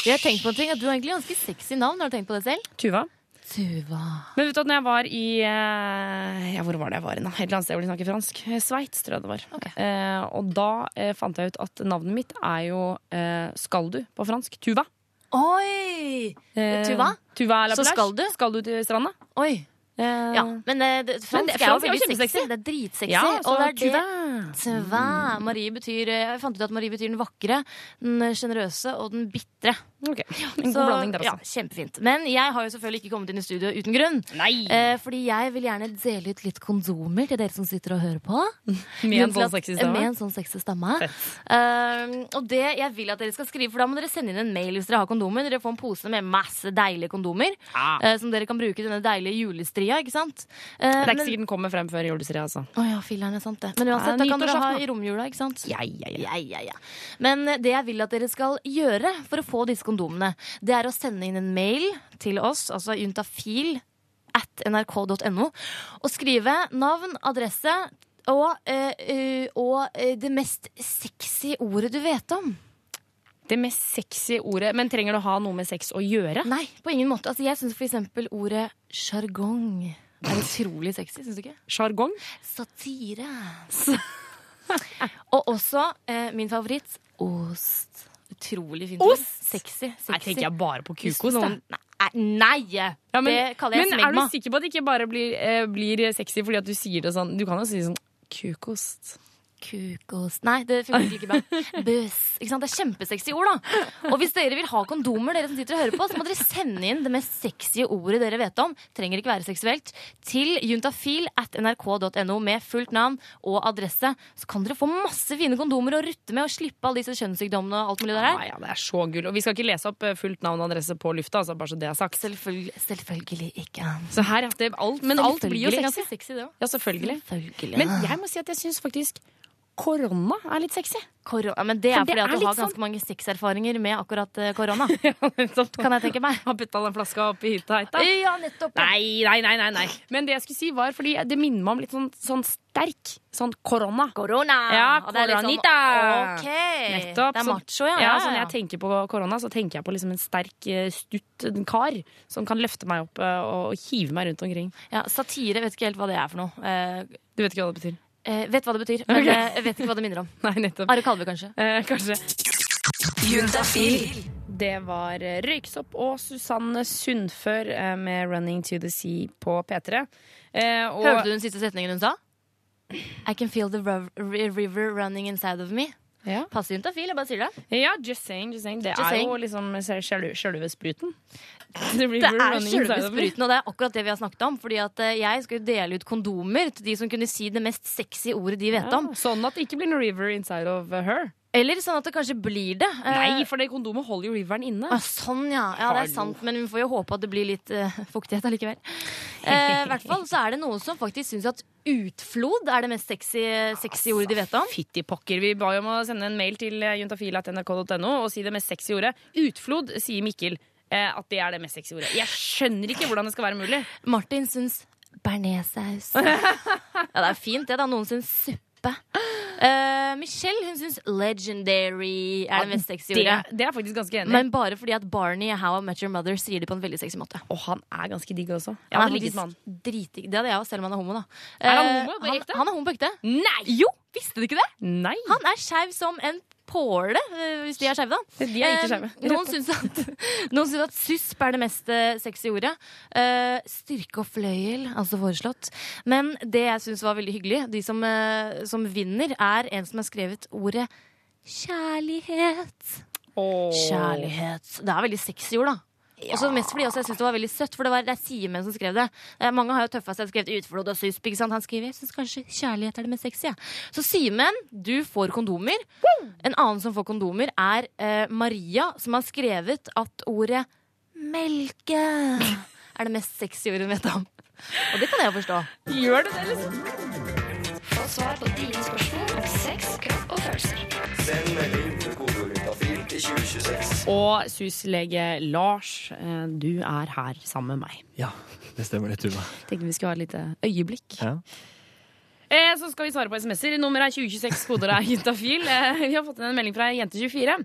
Speaker 7: Jeg har tenkt på en ting, at Du har egentlig ganske sexy navn. Har du tenkt på det selv?
Speaker 3: Tuva?
Speaker 7: Tuva.
Speaker 3: Men vet du at når jeg var i eh, Ja, hvor var det jeg var? nå? Et eller annet sted hvor de snakker fransk. Eh, Sveits, tror jeg det var. Eh, og da eh, fant jeg ut at navnet mitt er jo eh, Skal du på fransk. Tuva.
Speaker 7: Oi!
Speaker 3: Eh,
Speaker 7: Tuva?
Speaker 3: Tuva la
Speaker 7: Så skal du?
Speaker 3: Skal du til stranda?
Speaker 7: Oi. Ja, men det, det,
Speaker 3: Men
Speaker 7: fransk
Speaker 3: det-
Speaker 7: er jo
Speaker 3: fransk er jo
Speaker 7: veldig sexy. Det er dritsexy.
Speaker 3: Ja,
Speaker 7: og det er det
Speaker 3: tuva.
Speaker 7: Tuva. Marie betyr Jeg fant ut at Marie betyr den vakre, den sjenerøse og den bitre.
Speaker 3: En god
Speaker 7: Så,
Speaker 3: blanding der,
Speaker 7: ja,
Speaker 3: altså.
Speaker 7: kjempefint. Men jeg har jo selvfølgelig ikke kommet inn i studio uten grunn. Eh, fordi jeg vil gjerne dele ut litt kondomer til dere som sitter og hører på.
Speaker 3: Med en sånn sexy stemme?
Speaker 7: Med en sånn sexy stemme. Eh, og det jeg vil at dere skal skrive, for da må dere sende inn en mail hvis dere har kondomer. Dere får en pose med masse deilige kondomer
Speaker 3: Ah.
Speaker 7: eh, som dere kan bruke i denne deilige julestria. ikke sant? Eh,
Speaker 3: Det er ikke
Speaker 7: men-
Speaker 3: sikkert den kommer frem før julestria, altså.
Speaker 7: å ja, filleren er sant det. Men uansett,
Speaker 3: Ja,
Speaker 7: da kan dere ha i romjula, ikke sant?
Speaker 3: Ja, ja, ja.
Speaker 7: ja, ja. Men eh, det jeg vil at dere skal gjøre for å få disse kondomene, det er å sende inn en mail til oss, altså juntafil at nrk.no, og skrive navn, adresse og, eh, eh, og eh, det mest sexy ordet du vet om.
Speaker 3: Det mest sexy ordet Men trenger det å ha noe med sex å gjøre?
Speaker 7: Nei, på ingen måte. Altså, jeg syns for eksempel ordet sjargong er utrolig sexy, syns du ikke?
Speaker 3: Sjargong?
Speaker 7: Satire. Og også eh, min favoritt ost. Utrolig fint. ord. Sexy. sexy.
Speaker 3: Her tenker jeg bare på
Speaker 7: noen-
Speaker 3: jeg.
Speaker 7: Nei! nei.
Speaker 3: Ja, men,
Speaker 7: det kaller jeg
Speaker 3: men er du sikker på at det ikke bare blir, eh, blir sexy fordi at du sier det sånn? Du kan jo si sånn kukost.
Speaker 7: Kukost Nei, det funker ikke bra. Buss. Ikke sant? Det er kjempesexy ord, da. Og hvis dere vil ha kondomer, dere som sitter og hører på, så må dere sende inn det mest sexy ordet dere vet om. Trenger ikke være seksuelt. Til juntafil at nrk.no med fullt navn og adresse. Så kan dere få masse fine kondomer å rutte med og slippe alle disse kjønnssykdommene og alt mulig der.
Speaker 3: Ja, ja, det er så gull. Og vi skal ikke lese opp eh, fullt navn og adresse på lufta, altså, bare så det er sagt.
Speaker 7: Selvfølgelig, selvfølgelig ikke.
Speaker 3: Så her er det alt, men alt blir jo sexy.
Speaker 7: sexy.
Speaker 3: Ja, selvfølgelig.
Speaker 7: Selvfølgelig.
Speaker 3: Men jeg må si at jeg syns faktisk korona er litt sexy.
Speaker 7: Korona, men det er
Speaker 3: det
Speaker 7: fordi at
Speaker 3: er
Speaker 7: du
Speaker 3: har
Speaker 7: har
Speaker 3: sånn-
Speaker 7: ganske mange sexerfaringer med akkurat eh, korona. kan jeg tenke meg.
Speaker 3: Har putta den flaska oppi hytta heita.
Speaker 7: Ja, nettopp.
Speaker 3: Nei, nei, nei, nei, nei. Men det jeg skulle si var fordi det minner meg om litt sånn, sånn sterk sånn korona.
Speaker 7: Korona!
Speaker 3: Ja,
Speaker 7: litt sånn, ok.
Speaker 3: Nettopp.
Speaker 7: Det er macho, ja.
Speaker 3: ja.
Speaker 7: Ja,
Speaker 3: så når jeg tenker på korona, så tenker jeg på liksom en sterk, eh, stutt kar som kan løfte meg opp eh, og hive meg rundt omkring.
Speaker 7: Ja, satire vet ikke helt hva det er for noe.
Speaker 3: Du vet ikke hva det betyr?
Speaker 7: Eh, vet hva det betyr, men
Speaker 3: okay.
Speaker 7: eh, jeg vet ikke hva det minner om.
Speaker 3: Nei, nettopp.
Speaker 7: Are Kalve, kanskje.
Speaker 3: Eh, kanskje.
Speaker 1: Juntafil.
Speaker 3: Det var eh, Røyksopp og Susanne Sundfør eh, med 'Running to the Sea' på P3. Eh, og
Speaker 7: Hørte du den siste setningen hun sa? I can feel the river running inside of me.
Speaker 3: Ja.
Speaker 7: Passiv juntafil, jeg bare sier det.
Speaker 3: Ja, just saying. Just saying. Det
Speaker 7: Just
Speaker 3: er
Speaker 7: saying.
Speaker 3: jo liksom sjølve- sjølve spruten.
Speaker 7: Det,
Speaker 3: Det
Speaker 7: er
Speaker 3: me.
Speaker 7: spruten, og det er akkurat det vi har snakket om. Fordi at eh, jeg skal jo dele ut kondomer til de som kunne si det mest sexy ordet de vet
Speaker 3: Ja,
Speaker 7: om.
Speaker 3: sånn at det ikke blir noe river inside of her.
Speaker 7: Eller sånn at det kanskje blir det. Eh,
Speaker 3: Nei, for det kondomet holder jo riveren inne.
Speaker 7: Ah, sånn, ja. ja. Det er sant, men vi får jo håpe at det blir litt uh, fuktighet allikevel. Eh, I hvert fall så er det noen som faktisk syns at utflod er det mest sexy, sexy ordet de vet om.
Speaker 3: Fytti pokker. Vi ba jo om å sende en mail til juntafil.nrk.no og si det mest sexy ordet. Utflod, sier Mikkel. Uh, At det er det mest sexy ordet. Jeg skjønner ikke hvordan det skal være mulig.
Speaker 7: Martin syns bearnéssaus. ja, det er fint, det, da. Noen syns suppe. Eh, Michelle hun syns legendary er det mest sexy
Speaker 3: det,
Speaker 7: ordet.
Speaker 3: det er faktisk ganske enig.
Speaker 7: Men bare fordi at Barney i How I Met Your Mother sier det på en veldig sexy måte.
Speaker 3: Og han er ganske digg også. Jeg
Speaker 7: Han er faktisk dritdigg. Det hadde jeg òg, selv om han er homo. da
Speaker 3: Er han
Speaker 7: Eh,
Speaker 3: homo på
Speaker 7: han, han er homo på ekte.
Speaker 3: Nei!
Speaker 7: Jo, visste du ikke det?
Speaker 3: Nei.
Speaker 7: Han er skeiv som en påle, eh, hvis de er skeive, da.
Speaker 3: De er ikke
Speaker 7: Eh. Noen syns at, at susp er det mest eh, sexy ordet. Eh, styrke og fløyel, altså foreslått. Men det jeg syns var veldig hyggelig, de som, eh, som vinner, er en som har skrevet ordet kjærlighet. Kjærlighet. Det er veldig sexy ord, da. Og så mest fordi også jeg synes det var veldig søtt, for det, var, det er Simen som skrev det. Eh, mange har jo tøffa seg og skrevet utflod og susp. ikke sant? Han skriver jeg syns kanskje kjærlighet er det mest sexy. Ja. Så Simen, du får kondomer. En annen som får kondomer, er eh, Maria, som har skrevet at ordet melke er det mest sexy ordet hun vet om. Og det kan jeg forstå.
Speaker 3: Gjør det det, liksom?
Speaker 6: Få svar på dine spørsmål om sex, kropp og følelser.
Speaker 4: Send melding 2026.
Speaker 3: Og suslege Lars, eh, du er her sammen med meg.
Speaker 5: Ja, det stemmer det, Tuva.
Speaker 3: Tenkte vi skulle ha et lite øyeblikk.
Speaker 5: Ja.
Speaker 3: Eh, så skal vi svare på SMS-er. Nummeret er 2026, koder er juntafil. Eh, vi har fått inn en melding fra Jente24.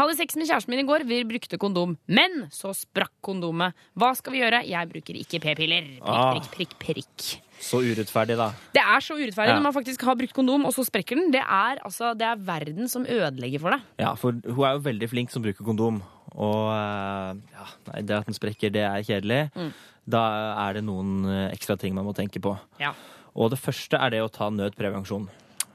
Speaker 3: Hadde sex med kjæresten min i går, vi brukte kondom. Men så sprakk kondomet. Hva skal vi gjøre? Jeg bruker ikke p-piller. Prikk, prikk, prikk, prikk.
Speaker 5: Så urettferdig, da.
Speaker 3: Det er så urettferdig
Speaker 5: Ja.
Speaker 3: når man faktisk har brukt kondom, og så sprekker den. Det er, altså, det er verden som ødelegger for deg.
Speaker 5: Ja, for hun er jo veldig flink som bruker kondom. Og eh, ja, nei, det at den sprekker, det er kjedelig.
Speaker 3: Mm.
Speaker 5: Da er det noen eh, ekstra ting man må tenke på.
Speaker 3: Ja.
Speaker 5: Og det første er det å ta nødprevensjon.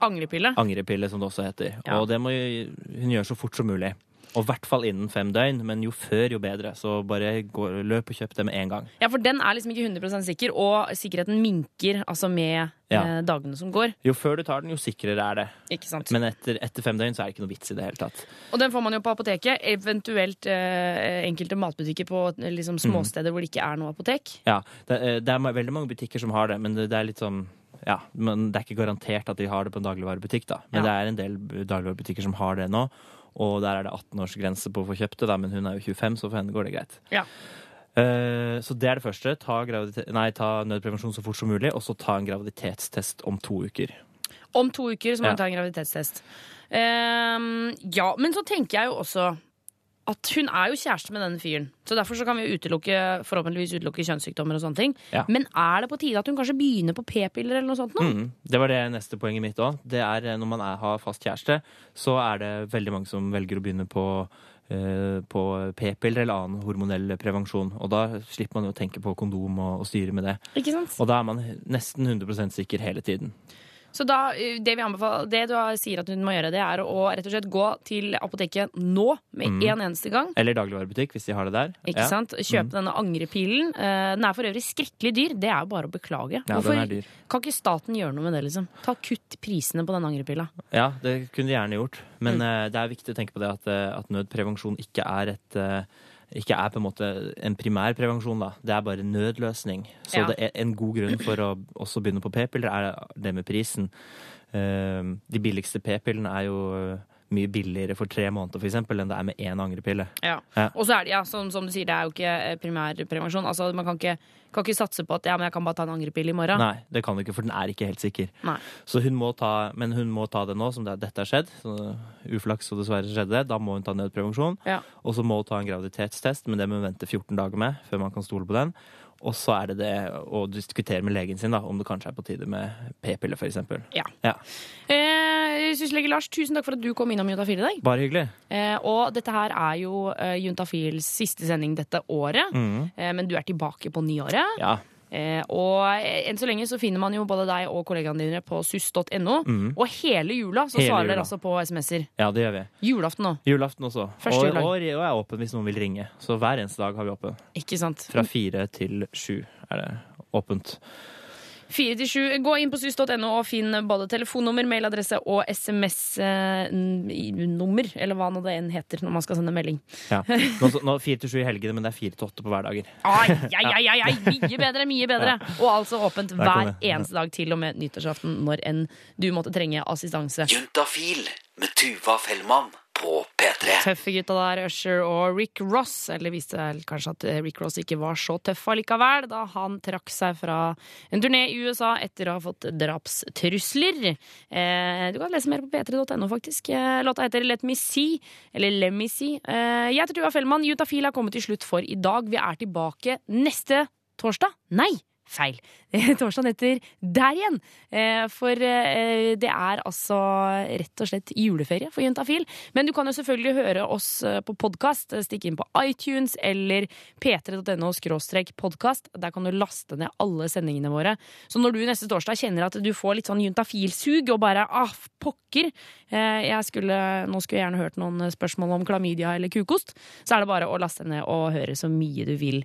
Speaker 3: Angrepille.
Speaker 5: Angrepille, som det også heter. Og det må hun gjøre så fort som mulig. Og i hvert fall innen fem døgn, men jo før, jo bedre. Så bare gå, løp og kjøp det med en gang.
Speaker 3: Ja, for den er liksom ikke 100 sikker, og sikkerheten minker altså med
Speaker 5: Ja.
Speaker 3: eh, dagene som går.
Speaker 5: Jo før du tar den, jo sikrere er det.
Speaker 3: Ikke sant?
Speaker 5: Men etter, etter fem døgn så er det ikke noe vits i det hele tatt.
Speaker 3: Og den får man jo på apoteket, eventuelt eh, enkelte matbutikker på liksom, småsteder Mm. hvor det ikke er noe apotek.
Speaker 5: Ja, det, er- det er veldig mange butikker som har det, men det, det er litt sånn ja, men Det er ikke garantert at de har det på en dagligvarebutikk, da. Men
Speaker 3: Ja.
Speaker 5: det er en del dagligvarebutikker som har det nå. Og der er det 18-årsgrense på å få kjøpt det, da, men hun er jo 25, så for henne går det greit.
Speaker 3: Ja.
Speaker 5: Eh, så det er det første. Ta, nei, ta nødprevensjon så fort som mulig, og så ta en graviditetstest om to uker.
Speaker 3: Om to uker så må
Speaker 5: Ja.
Speaker 3: hun ta en graviditetstest. Ehm, ja, men så tenker jeg jo også at hun er jo kjæreste med denne fyren. Så derfor så kan vi utelukke, forhåpentligvis utelukke kjønnssykdommer og sånne ting.
Speaker 5: Ja.
Speaker 3: Men er det på tide at hun kanskje begynner på p-piller eller noe sånt nå?
Speaker 5: Mm, det var det neste poenget mitt òg. Det er eh, når man er, har fast kjæreste, så er det veldig mange som velger å begynne på eh, på p-piller eller annen hormonell prevensjon. Og da slipper man jo å tenke på kondom og, og styre med det.
Speaker 3: Ikke sant?
Speaker 5: Og da er man nesten 100 sikker hele tiden.
Speaker 3: Så da, eh, det vi anbefaler, det du sier at hun må gjøre, det er å rett og slett gå til apoteket nå med
Speaker 5: Mm.
Speaker 3: en eneste gang.
Speaker 5: Eller dagligvarebutikk, hvis de har det der.
Speaker 3: Ikke
Speaker 5: Ja.
Speaker 3: sant? Kjøpe
Speaker 5: Mm.
Speaker 3: denne angrepilen. Eh, Den er for øvrig skrekkelig dyr. Det er jo bare å beklage.
Speaker 5: Ja, er dyr.
Speaker 3: kan ikke staten gjøre noe med det, liksom? Ta Kutt prisene på den angrepila.
Speaker 5: Ja, det kunne de gjerne gjort. Men
Speaker 3: Mm.
Speaker 5: eh, det er viktig å tenke på det at, at nødprevensjon ikke er et ikke er på en måte en primær prevensjon, da. Det er bare nødløsning. Så
Speaker 3: Ja.
Speaker 5: det er en god grunn for å også begynne på p-piller, er det med prisen. Eh, De billigste p-pillene er jo mye billigere for tre måneder for eksempel, enn det er med én angrepille.
Speaker 3: Ja.
Speaker 5: Ja.
Speaker 3: Og så er det, ja, som, som du sier, det er jo ikke eh, primærprevensjon. Altså, man kan ikke, kan ikke satse på at ja, men jeg kan bare ta en angrepille i morgen.
Speaker 5: Nei, det kan du ikke, for den er ikke helt sikker.
Speaker 3: Nei.
Speaker 5: Så hun må ta, men hun må ta det nå som det, dette har skjedd. Så uflaks og dessverre skjedde det. Da må hun ta nødprevensjon.
Speaker 3: Ja.
Speaker 5: Og så må hun ta en graviditetstest, men det må hun vente 14 dager med før man kan stole på den. Og så er det det å diskutere med legen sin da, om det kanskje er på tide med p-piller, f.eks.
Speaker 3: Ja.
Speaker 5: Ja.
Speaker 3: Eh, Syslege Lars, tusen takk for at du kom innom Juntafil i dag.
Speaker 5: Bare hyggelig.
Speaker 3: Eh, og dette her er jo eh, Juntafils siste sending dette året.
Speaker 5: mm.
Speaker 3: Eh, men du er tilbake på nyåret.
Speaker 5: Ja.
Speaker 3: Eh, og eh, enn så lenge så finner man jo både deg og kollegaene dine på sus.no.
Speaker 5: Mm.
Speaker 3: Og hele jula så
Speaker 5: Hele
Speaker 3: svarer dere altså på SMS-er.
Speaker 5: ja, det gjør vi.
Speaker 3: Julaften òg.
Speaker 5: Julaften også.
Speaker 3: Første
Speaker 5: og, og, jeg er åpen hvis noen vil ringe. Så hver eneste dag har vi åpen.
Speaker 3: Ikke sant?
Speaker 5: Fra fire til sju er det åpent.
Speaker 3: Fire til sju. Gå inn på sys.no og finn både telefonnummer, mailadresse og SMS-nummer. Eller hva nå det enn heter når man skal sende melding.
Speaker 5: Ja. Nå, nå fire til sju i helgene, men det er fire til åtte på hverdager.
Speaker 3: Ai, ai, ai, ai, mye bedre, mye bedre. Og altså åpent hver eneste dag til og med nyttårsaften når enn du måtte trenge assistanse.
Speaker 2: Juntafil med Tuva Fellmann på P3.
Speaker 3: Tøffe gutta der, Usher og Rick Ross. Eller viste vel kanskje at Rick Ross ikke var så tøff allikevel, da han trakk seg fra en turné i USA etter å ha fått drapstrusler. Eh, du kan lese mer på p3.no, faktisk. Eh, låta heter Let Me See, eller Let Me See. Eh, jeg heter Tuva Fellmann. Jutafil er kommet til slutt for i dag. Vi er tilbake neste torsdag. Nei! Feil. Torsdagen etter der igjen. Eh, For eh, det er altså rett og slett juleferie for Juntafil. Men du kan jo selvfølgelig høre oss eh, på podkast. Stikk inn på iTunes eller p3.no podkast. Der kan du laste ned alle sendingene våre. Så når du neste torsdag kjenner at du får litt sånn juntafilsug og bare ah, pokker skulle, Nå skulle jeg gjerne hørt noen spørsmål om klamydia eller kukost. Så er det bare å laste ned og høre så mye du vil.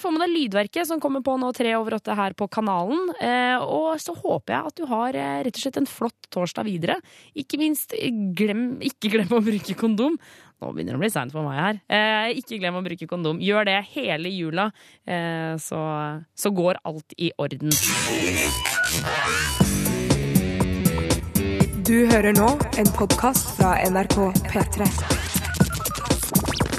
Speaker 3: Få med deg lydverket som kommer på nå tre over åtte her på kanalen. Eh, Og så håper jeg at du har eh, rett og slett en flott torsdag videre. Ikke minst, eh, glem, ikke glem å bruke kondom. Nå begynner det å bli seint for meg her. Ikke glem å bruke kondom. Gjør det hele jula, så, så går alt i orden.
Speaker 1: Du hører nå en podkast fra NRK P3.